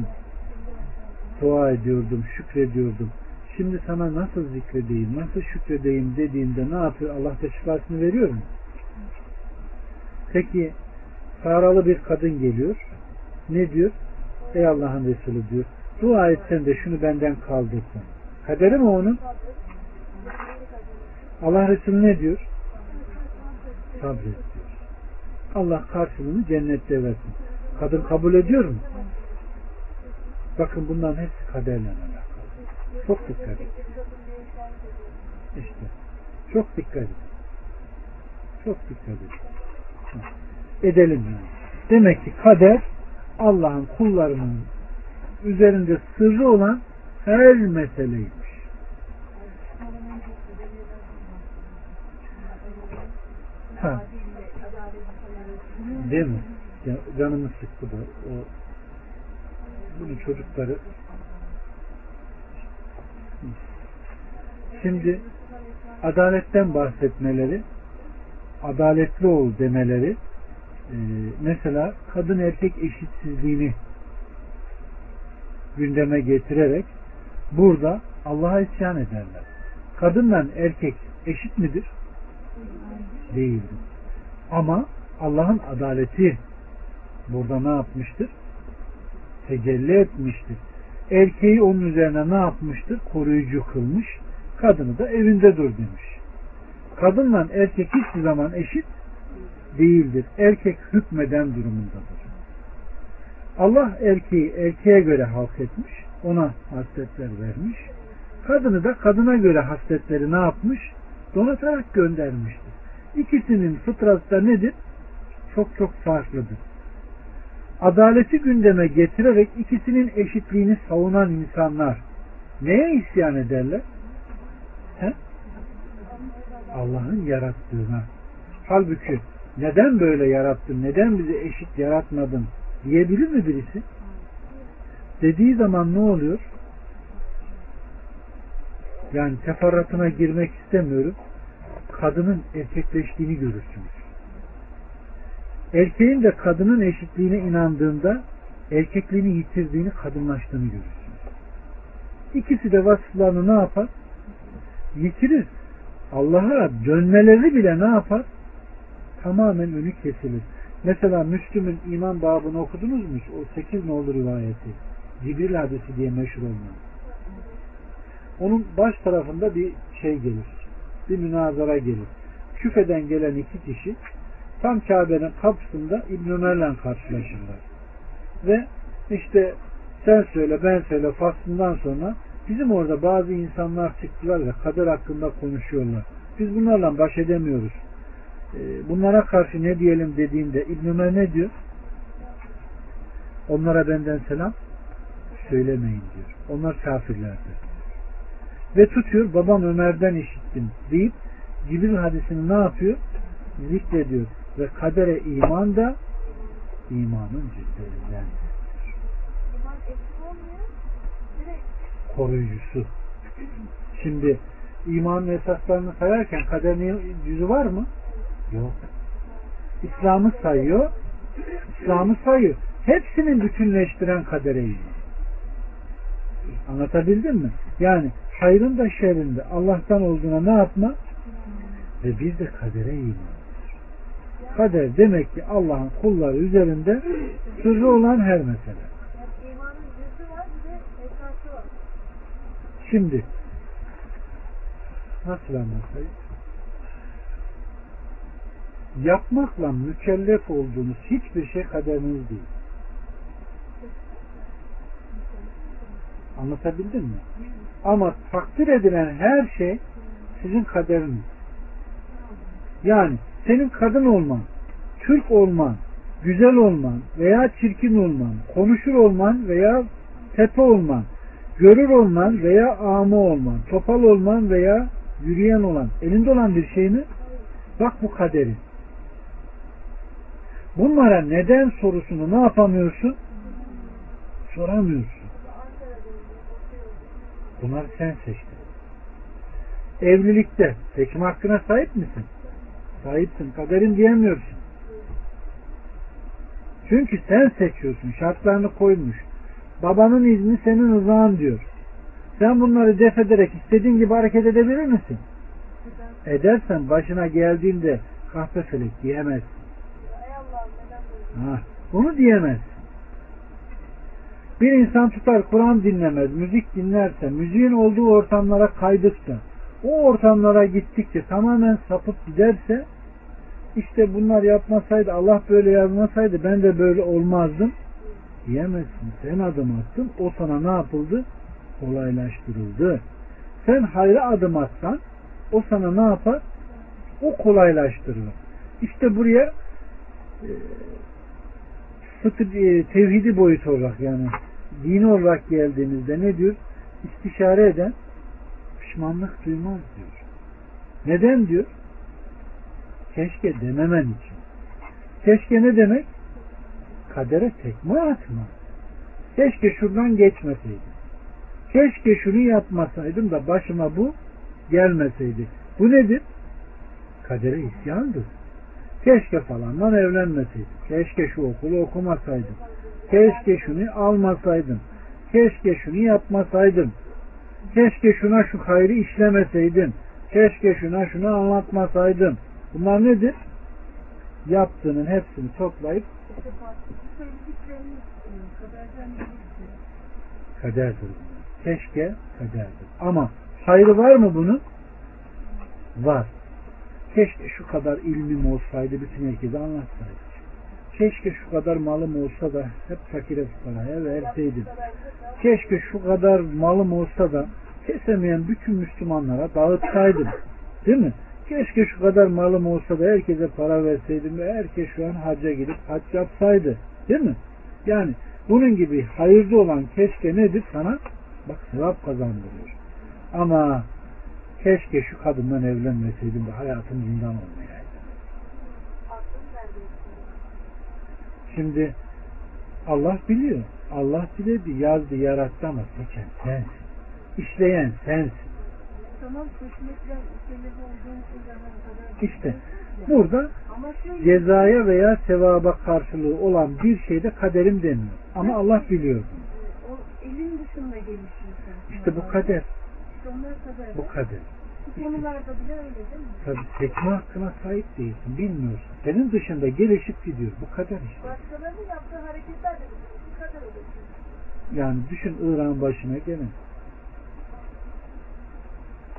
A: dua ediyordum, şükrediyordum. Şimdi sana nasıl zikredeyim, nasıl şükredeyim dediğinde ne yapıyor? Allah da şifasını veriyor mu? Peki saralı bir kadın geliyor. Ne diyor? Ey Allah'ın Resulü diyor. Dua etsen de şunu benden kaldırsan. Kaderi mi onun? Allah Resulü ne diyor? Sabret diyor. Allah karşılığını cennette versin. Kadın kabul ediyor mu? Bakın bunların hepsi kaderle alakalı. Çok dikkat edin. İşte. Çok dikkat edin. Çok dikkat edin. Edelim. Demek ki kader Allah'ın kullarının üzerinde sırrı olan her meseleymiş. Ha. Değil mi? Ya, canımı sıktı da o bunun çocukları şimdi adaletten bahsetmeleri adaletli ol demeleri e, mesela kadın erkek eşitsizliğini gündeme getirerek burada Allah'a isyan ederler. Kadınla erkek eşit midir? Değildir. Ama Allah'ın adaleti burada ne yapmıştır? Tecelli etmiştir. Erkeği onun üzerine ne yapmıştır? Koruyucu kılmış. Kadını da evinde dur demiş. Kadınla erkek hiçbir zaman eşit değildir. Erkek hükmeden durumundadır. Allah erkeği erkeğe göre halk etmiş. Ona hasletler vermiş. Kadını da kadına göre hasletleri ne yapmış? Donatarak göndermiştir. İkisinin fıtratı da nedir? Çok çok farklıdır. Adaleti gündeme getirerek ikisinin eşitliğini savunan insanlar neye isyan ederler? He? Allah'ın yarattığına. Halbuki neden böyle yarattın, neden bizi eşit yaratmadın diyebilir mi birisi? dediği zaman ne oluyor? Yani teferruatına girmek istemiyorum. Kadının erkekleştiğini görürsünüz. Erkeğin de kadının eşitliğine inandığında erkekliğini yitirdiğini, kadınlaştığını görürsünüz. İkisi de vasıflarını ne yapar? Yitirir. Allah'a dönmeleri bile ne yapar? Tamamen önü kesilir. Mesela Müslüm'ün iman babını okudunuz mu? O 8 nolu rivayeti. Cibril hadisi diye meşhur olmayan. Onun baş tarafında bir şey gelir. Bir münazara gelir. Küfeden gelen iki kişi tam Kabe'nin kapısında İbn Ömer'le karşılaşırlar. Ve işte sen söyle ben söyle faslından sonra bizim orada bazı insanlar çıktılar ve kader hakkında konuşuyorlar. Biz bunlarla baş edemiyoruz. Ee, Bunlara karşı ne diyelim dediğinde İbn Ömer ne diyor? Onlara benden selam söylemeyin diyor. Onlar kafirlerdir. Ve tutuyor babam Ömer'den işittim deyip Cibril hadisini ne yapıyor? Zikrediyor. Ve kadere iman da imanın.
C: Direkt
A: koruyucusu. Şimdi imanın esaslarını sayarken kaderin yüzü var mı? Yok. İslam'ı sayıyor. İslam'ı sayıyor. Hepsinin bütünleştiren kadere iman. Anlatabildim mi? Yani hayrın da şerrin de Allah'tan olduğuna ne yapma? Ve bir de kadere iman. Kader demek ki Allah'ın kulları üzerinde sırrı olan her mesele. Şimdi nasıl anlatayım? Yapmakla mükellef olduğunuz hiçbir şey kaderiniz değil. Anlatabildim mi? Ama takdir edilen her şey sizin kaderiniz. Yani senin kadın olman, Türk olman, güzel olman veya çirkin olman, konuşur olman veya tepe olman, görür olman veya ama olman, topal olman veya yürüyen olan, elinde olan bir şey mi? Bak bu kaderin. Bunlara neden sorusunu ne yapamıyorsun? Soramıyorsun. Bunları sen seçtin. Evlilikte seçim hakkına sahip misin? Sahipsin. Kaderin diyemiyorsun. Çünkü sen seçiyorsun. Şartlarını koymuş. Babanın izni senin rızan diyor. Sen bunları def ederek istediğin gibi hareket edebilir misin? Edersen başına geldiğinde kahpe felek diyemezsin.
C: Ey Allah'ım neden böyle?
A: Bunu diyemez. Bir insan tutar Kur'an dinlemez, müzik dinlerse, müziğin olduğu ortamlara kaydıkça, o ortamlara gittikçe tamamen sapıp giderse, işte bunlar yapmasaydı, Allah böyle yazmasaydı ben de böyle olmazdım diyemezsin. Sen adım attın, o sana ne yapıldı? Kolaylaştırıldı. Sen hayra adım atsan, o sana ne yapar? O kolaylaştırılır. İşte buraya e, fıtı, e, tevhidi boyut olarak yani dini olarak geldiğimizde ne diyor? İstişare eden pişmanlık duymaz diyor. Neden diyor? Keşke dememen için. Keşke ne demek? Kadere tekme atma. Keşke şuradan geçmeseydim. Keşke şunu yapmasaydım da başıma bu gelmeseydi. Bu nedir? Kadere isyandır. Keşke falandan evlenmeseydim. Keşke şu okulu okumasaydım. Keşke şunu almasaydım. Keşke şunu yapmasaydım. Keşke şuna şu hayrı işlemeseydim. Keşke şuna şunu anlatmasaydım. Bunlar nedir? Yaptığının hepsini toplayıp kaderdir. Keşke kaderdir. Ama hayrı var mı bunun? Var. Keşke şu kadar ilmim olsaydı bütün herkese anlatsaydım. Keşke şu kadar malım olsa da hep fakire fukaraya verseydim. Keşke şu kadar malım olsa da kesemeyen bütün Müslümanlara dağıtsaydım. Değil mi? Keşke şu kadar malım olsa da herkese para verseydim ve herkes şu an hacca gidip hac yapsaydı. Değil mi? Yani bunun gibi hayırlı olan keşke nedir sana? Bak sevap kazandırıyor. Ama keşke şu kadından evlenmeseydim de hayatım zindan olmayaydı. Şimdi Allah biliyor. Allah diledi, yazdı, yarattı ama seçen sensin. İşleyen sensin.
B: Tamam seçmekle sebebi.
A: İşte burada
B: şöyle
A: cezaya veya sevaba karşılığı olan bir şeyde kaderim demiyor. Ama Allah biliyor. bunu.
B: o elin dışında gelişiyor.
A: İşte bu kader. Bu kader.
B: Bu konularda bile öyle değil mi?
A: Tabii seçme hakkına sahip değilsin. Bilmiyorsun. Senin dışında gelişip gidiyor. Bu kader işte.
C: Başkalarının yaptığı hareketler de bu kadar olur.
A: Yani düşün İran başına gene.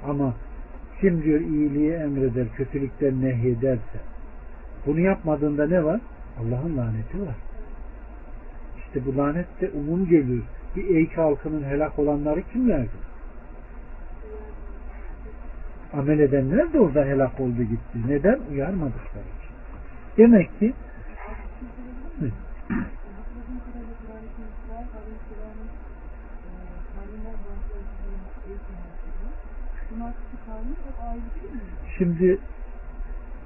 A: Ama kim diyor iyiliği emreder, kötülükten nehyederse bunu yapmadığında ne var? Allah'ın laneti var. İşte bu lanet de umum geliyor. Bir Eyke halkının helak olanları kimlerdi? Amel edenler de orada helak oldu gitti. Neden? Uyarmadıkları için. Demek ki. Şimdi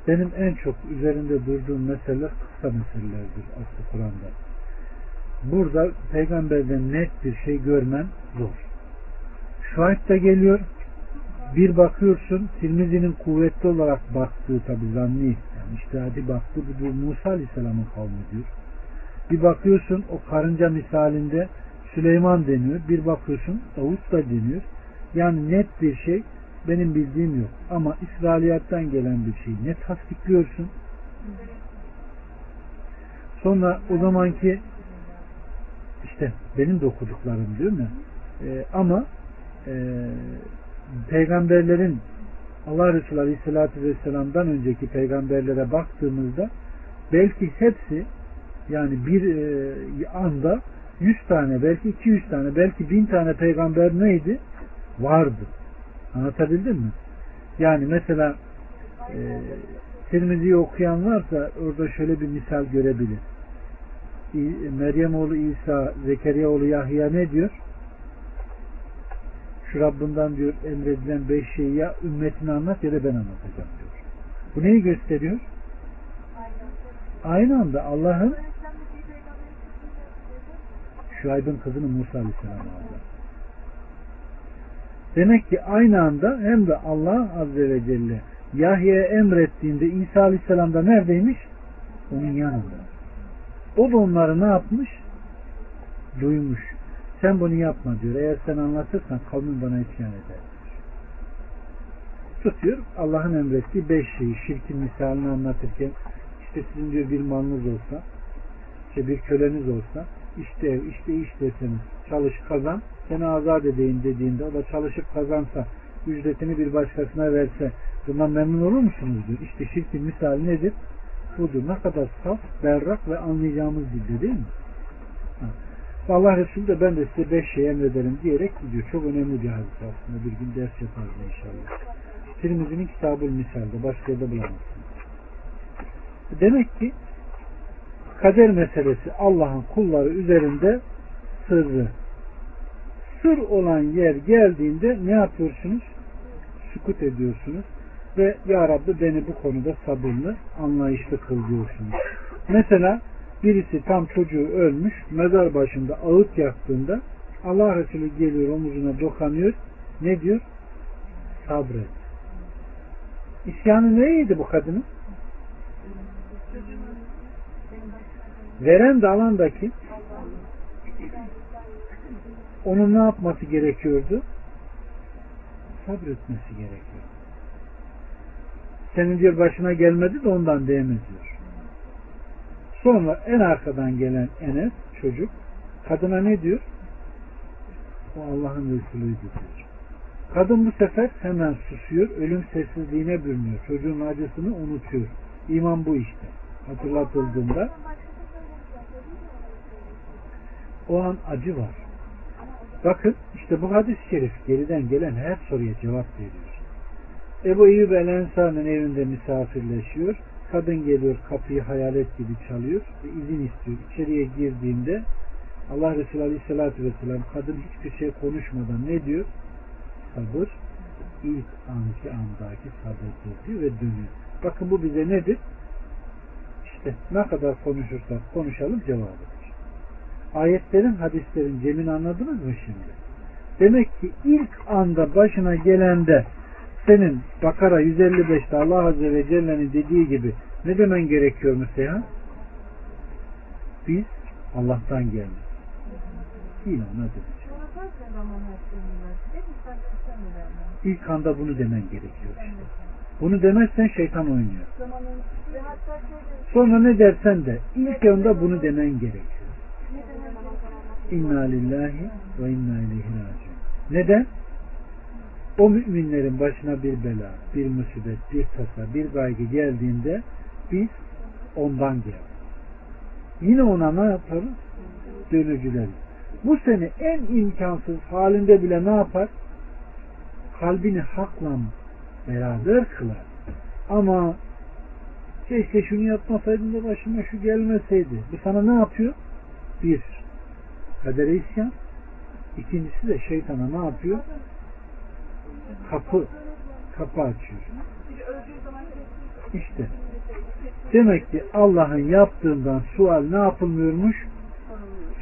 A: benim en çok üzerinde durduğum meseleler kısa meselelerdir aslı Kur'an'da. Burada peygamberden net bir şey görmen zor. Şuayb da geliyor. Bir bakıyorsun Tirmizi'nin kuvvetli olarak baktığı tabi zanni yani iştihadi baktığı bu diyor, Musa Aleyhisselam'ın kavmi diyor. Bir bakıyorsun o karınca misalinde Süleyman deniyor. Bir bakıyorsun Davut da deniyor. Yani net bir şey benim bildiğim yok. Ama İsrailiyattan gelen bir şey net tasdikliyorsun. Sonra o zamanki işte benim de okuduklarım değil mi? Ee, ama e, peygamberlerin Allah Resulü Aleyhisselatü Vesselam'dan önceki peygamberlere baktığımızda belki hepsi yani bir e, anda 100 tane belki 200 tane belki 1000 tane peygamber neydi? Vardı. Anlatabildim mi? Yani mesela e, Tirmizi'yi okuyan varsa orada şöyle bir misal görebilir. Meryem oğlu İsa, Zekeriya oğlu Yahya ne diyor? Şu Rabbinden diyor emredilen beş şeyi ya ümmetine anlat ya da ben anlatacağım diyor. Bu neyi gösteriyor? Aynı anda Allah'ın Şuayb'ın kızını Musa Aleyhisselam. Demek ki aynı anda hem de Allah Azze ve Celle Yahya'ya emrettiğinde İsa Aleyhisselam da neredeymiş? Onun yanında. O da onları ne yapmış? Duymuş. Sen bunu yapma diyor. Eğer sen anlatırsan kavmin bana isyan eder. Tutuyor Allah'ın emrettiği beş şeyi şirkin misalini anlatırken işte sizin diyor bir malınız olsa işte bir köleniz olsa işte ev, işte iş deseniz çalış kazan seni azat edeyim dediğinde o da çalışıp kazansa ücretini bir başkasına verse bundan memnun olur musunuz diyor. İşte şirkin misali nedir? Budur. Ne kadar saf, berrak ve anlayacağımız dilde değil mi? Allah Resulü de ben de size beş şey emrederim diyerek gidiyor. Çok önemli bir hadis aslında. Bir gün ders yaparız inşallah. Tirmizi'nin kitabı misalde. Başka yerde bulamazsınız. Demek ki kader meselesi Allah'ın kulları üzerinde sırrı. Sır olan yer geldiğinde ne yapıyorsunuz? Sükut ediyorsunuz. Ve Ya Rabbi beni bu konuda sabırlı, anlayışlı kıl diyorsunuz. Mesela birisi tam çocuğu ölmüş, mezar başında ağıt yaktığında Allah Resulü geliyor omuzuna dokanıyor. Ne diyor? Sabret. İsyanı neydi bu kadının? Veren de alan da kim? Onun ne yapması gerekiyordu? Sabretmesi gerekiyor. Senin diyor başına gelmedi de ondan değmez diyor. Sonra en arkadan gelen Enes çocuk kadına ne diyor? O Allah'ın Resulü'ydü diyor. Kadın bu sefer hemen susuyor. Ölüm sessizliğine bürünüyor. Çocuğun acısını unutuyor. İman bu işte. Hatırlatıldığında o an acı var. Bakın işte bu hadis-i şerif geriden gelen her soruya cevap veriyor. Ebu Eyyub el Ensar'ın evinde misafirleşiyor. Kadın geliyor kapıyı hayalet gibi çalıyor ve izin istiyor. İçeriye girdiğinde Allah Resulü Aleyhisselatü Vesselam kadın hiçbir şey konuşmadan ne diyor? Sabır ilk anki andaki sabırdır diyor ve dönüyor. Bakın bu bize nedir? İşte ne kadar konuşursak konuşalım cevabıdır. Ayetlerin, hadislerin cemini anladınız mı şimdi? Demek ki ilk anda başına gelende senin Bakara 155'te Allah Azze ve Celle'nin dediği gibi ne demen gerekiyor Müseha? Biz Allah'tan geldik.
B: Mi verdin?
A: İlk anda bunu demen gerekiyor.
B: Sen.
A: Bunu demezsen şeytan oynuyor. Sonra ne dersen de ilk anda bunu demen gerekiyor. İnna lillahi ve inna ileyhi raciun. Neden? O müminlerin başına bir bela, bir musibet, bir tasa, bir gaygı geldiğinde biz ondan geldik. Yine ona ne yaparız? Dönücüleriz. Bu seni en imkansız halinde bile ne yapar? Kalbini hakla beraber kılar. Ama keşke şunu yapmasaydım da başıma şu gelmeseydi. Bu sana ne yapıyor? Bir, kadere isyan. İkincisi de şeytana ne yapıyor? Kapı, kapı açıyor. İşte. Demek ki Allah'ın yaptığından sual ne yapılmıyormuş?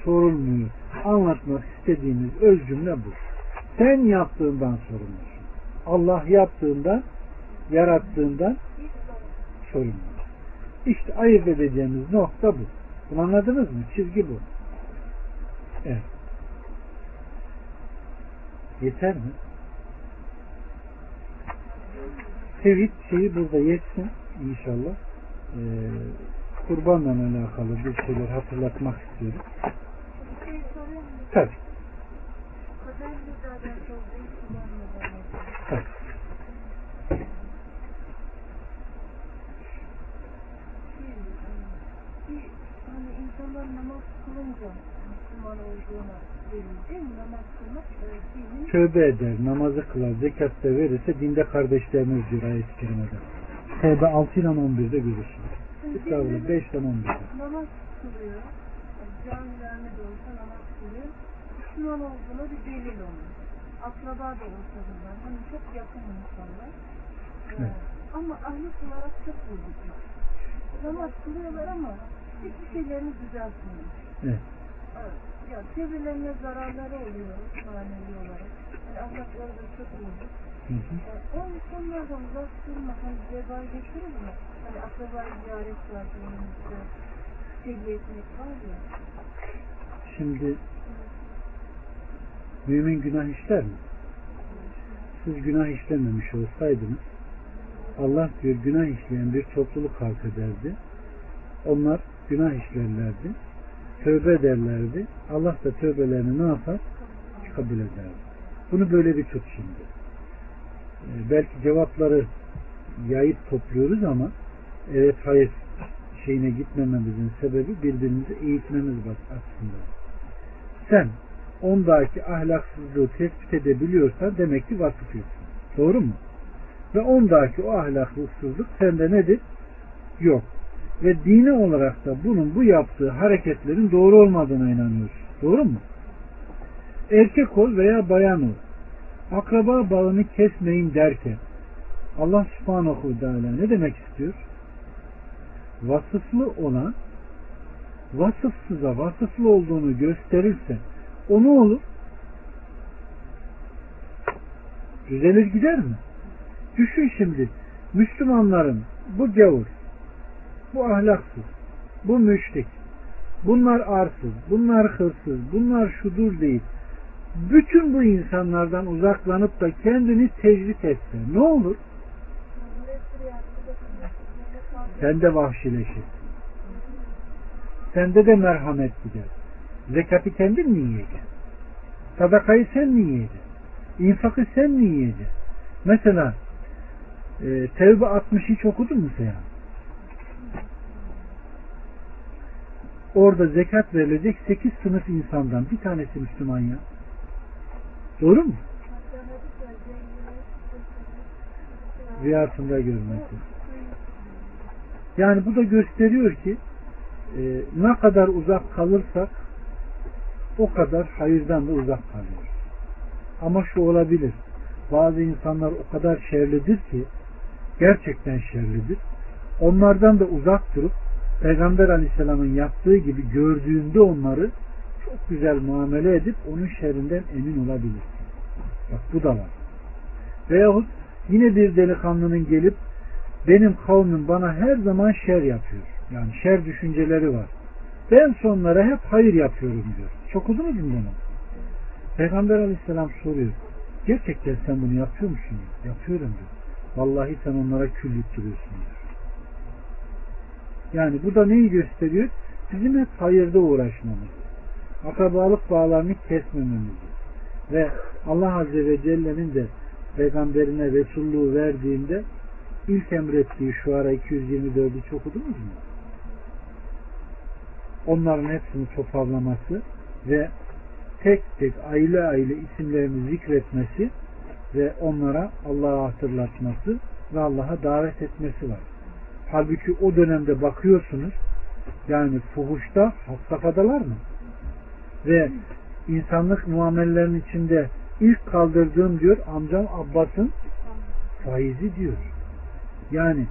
A: Sorulmuyor. Anlatmak istediğimiz öz cümle bu. Sen yaptığından sorumlusun. Allah yaptığından, yarattığından sorumlu. İşte ayırt edeceğimiz nokta bu. Bunu anladınız mı? Çizgi bu. Evet. Yeter mi? Tevhid şeyi burada yetsin inşallah. Ee, kurbanla alakalı bir şeyler hatırlatmak istiyorum. Tabii. Tabii.
B: Hani insanlar namaz kılınca Müslüman olduğuna mi? Namaz kılmak dinin
A: Tövbe eder, namazı kılar, zekat da verirse dinde kardeşleriniz diyor ayet-i kerimede. Tevbe 6 ile 11'de görürsünüz. Estağfurullah 5 ile 11'de.
B: namaz kılıyor. Camilerde de olsa namaz kılıyor. Müslüman olduğuna bir delil onun. Akraba da olsa bunlar. Hani çok yakın insanlar. Ee,
A: Evet.
B: Ama ahlak olarak çok bozucu. Namaz kılıyorlar ama hiçbir şeylerini düzeltmiyor.
A: Evet.
B: Evet. Ya çevrelerine zararları oluyor manevi olarak. Yani ahlakları da çok. Yani o insanlardan uzak durmak hani veba getirir mi? Hani akrabayı ziyaret günümüzde. Tebliğ etmek var ya.
A: Şimdi mümin günah işler mi? Siz günah işlememiş olsaydınız Allah diyor günah işleyen bir topluluk halk ederdi. Onlar günah işlerlerdi. Tövbe ederlerdi. Allah da tövbelerini ne yapar? Kabul ederdi. Bunu böyle bir tut şimdi. Ee, belki cevapları yayıp topluyoruz ama evet hayır şeyine gitmememizin sebebi birbirimizi eğitmemiz aslında. Sen ondaki ahlaksızlığı tespit edebiliyorsan demek ki vasıf yoksun. Doğru mu? Ve ondaki o ahlaksızlık sende nedir? Yok. Ve dini olarak da bunun bu yaptığı hareketlerin doğru olmadığına inanıyorsun. Doğru mu? Erkek ol veya bayan ol. Akraba bağını kesmeyin derken Allah subhanahu teala ne demek istiyor? Vasıflı olan vasıfsıza vasıflı olduğunu gösterirse o ne olur? Düzelir gider mi? Düşün şimdi Müslümanların bu gavur, bu ahlaksız, bu müşrik, bunlar arsız, bunlar hırsız, bunlar şudur değil. Bütün bu insanlardan uzaklanıp da kendini tecrit etse ne olur? Sen de vahşileşirsin. Sende de merhamet gider. Zekatı kendin mi yiyeceksin? Sadakayı sen mi yiyeceksin? İnfakı sen mi yiyeceksin? Mesela e, Tevbe 60 hiç okudun mu sen? Orada zekat verilecek 8 sınıf insandan bir tanesi Müslüman ya. Doğru mu? Rüyasında görmesi. Yani bu da gösteriyor ki e, ne kadar uzak kalırsak o kadar hayırdan da uzak kalıyoruz. Ama şu olabilir. Bazı insanlar o kadar şerlidir ki gerçekten şerlidir. Onlardan da uzak durup Peygamber Aleyhisselam'ın yaptığı gibi gördüğünde onları çok güzel muamele edip onun şerrinden emin olabilirsin. Bak bu da var. Veyahut yine bir delikanlının gelip benim kavmim bana her zaman şer yapıyor. Yani şer düşünceleri var. Ben sonlara hep hayır yapıyorum diyor. Çok okudunuz mu bunu? Peygamber aleyhisselam soruyor. Gerçekten sen bunu yapıyor musun? Yapıyorum diyor. Vallahi sen onlara kül yuttırıyorsun diyor. Yani bu da neyi gösteriyor? Bizim hep hayırda uğraşmamız. Akrabalık bağlarını kesmememizi. Ve Allah Azze ve Celle'nin de peygamberine Resulluğu verdiğinde ilk emrettiği şu ara 224'ü çok okudunuz mu? Onların hepsini toparlaması ve tek tek aile aile isimlerini zikretmesi ve onlara Allah'a hatırlatması ve Allah'a davet etmesi var. Halbuki o dönemde bakıyorsunuz yani fuhuşta had safhadalar mı? Ve insanlık muamellerinin içinde ilk kaldırdığım diyor amcam Abbas'ın faizi diyor. Yani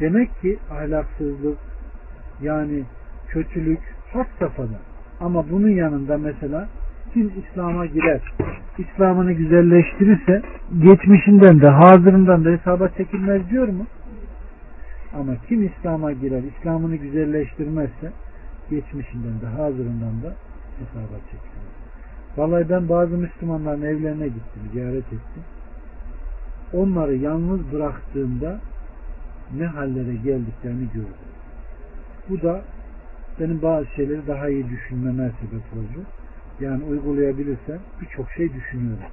A: demek ki ahlaksızlık yani kötülük had safhada. Ama bunun yanında mesela kim İslam'a girer, İslam'ını güzelleştirirse geçmişinden de hazırından da hesaba çekilmez diyor mu? Ama kim İslam'a girer, İslam'ını güzelleştirmezse geçmişinden de hazırından da hesaba çekilmez. Vallahi ben bazı Müslümanların evlerine gittim, ziyaret ettim. Onları yalnız bıraktığımda ne hallere geldiklerini gördüm. Bu da benim bazı şeyleri daha iyi düşünmeme sebep oldu. Yani uygulayabilirsem birçok şey düşünüyorum.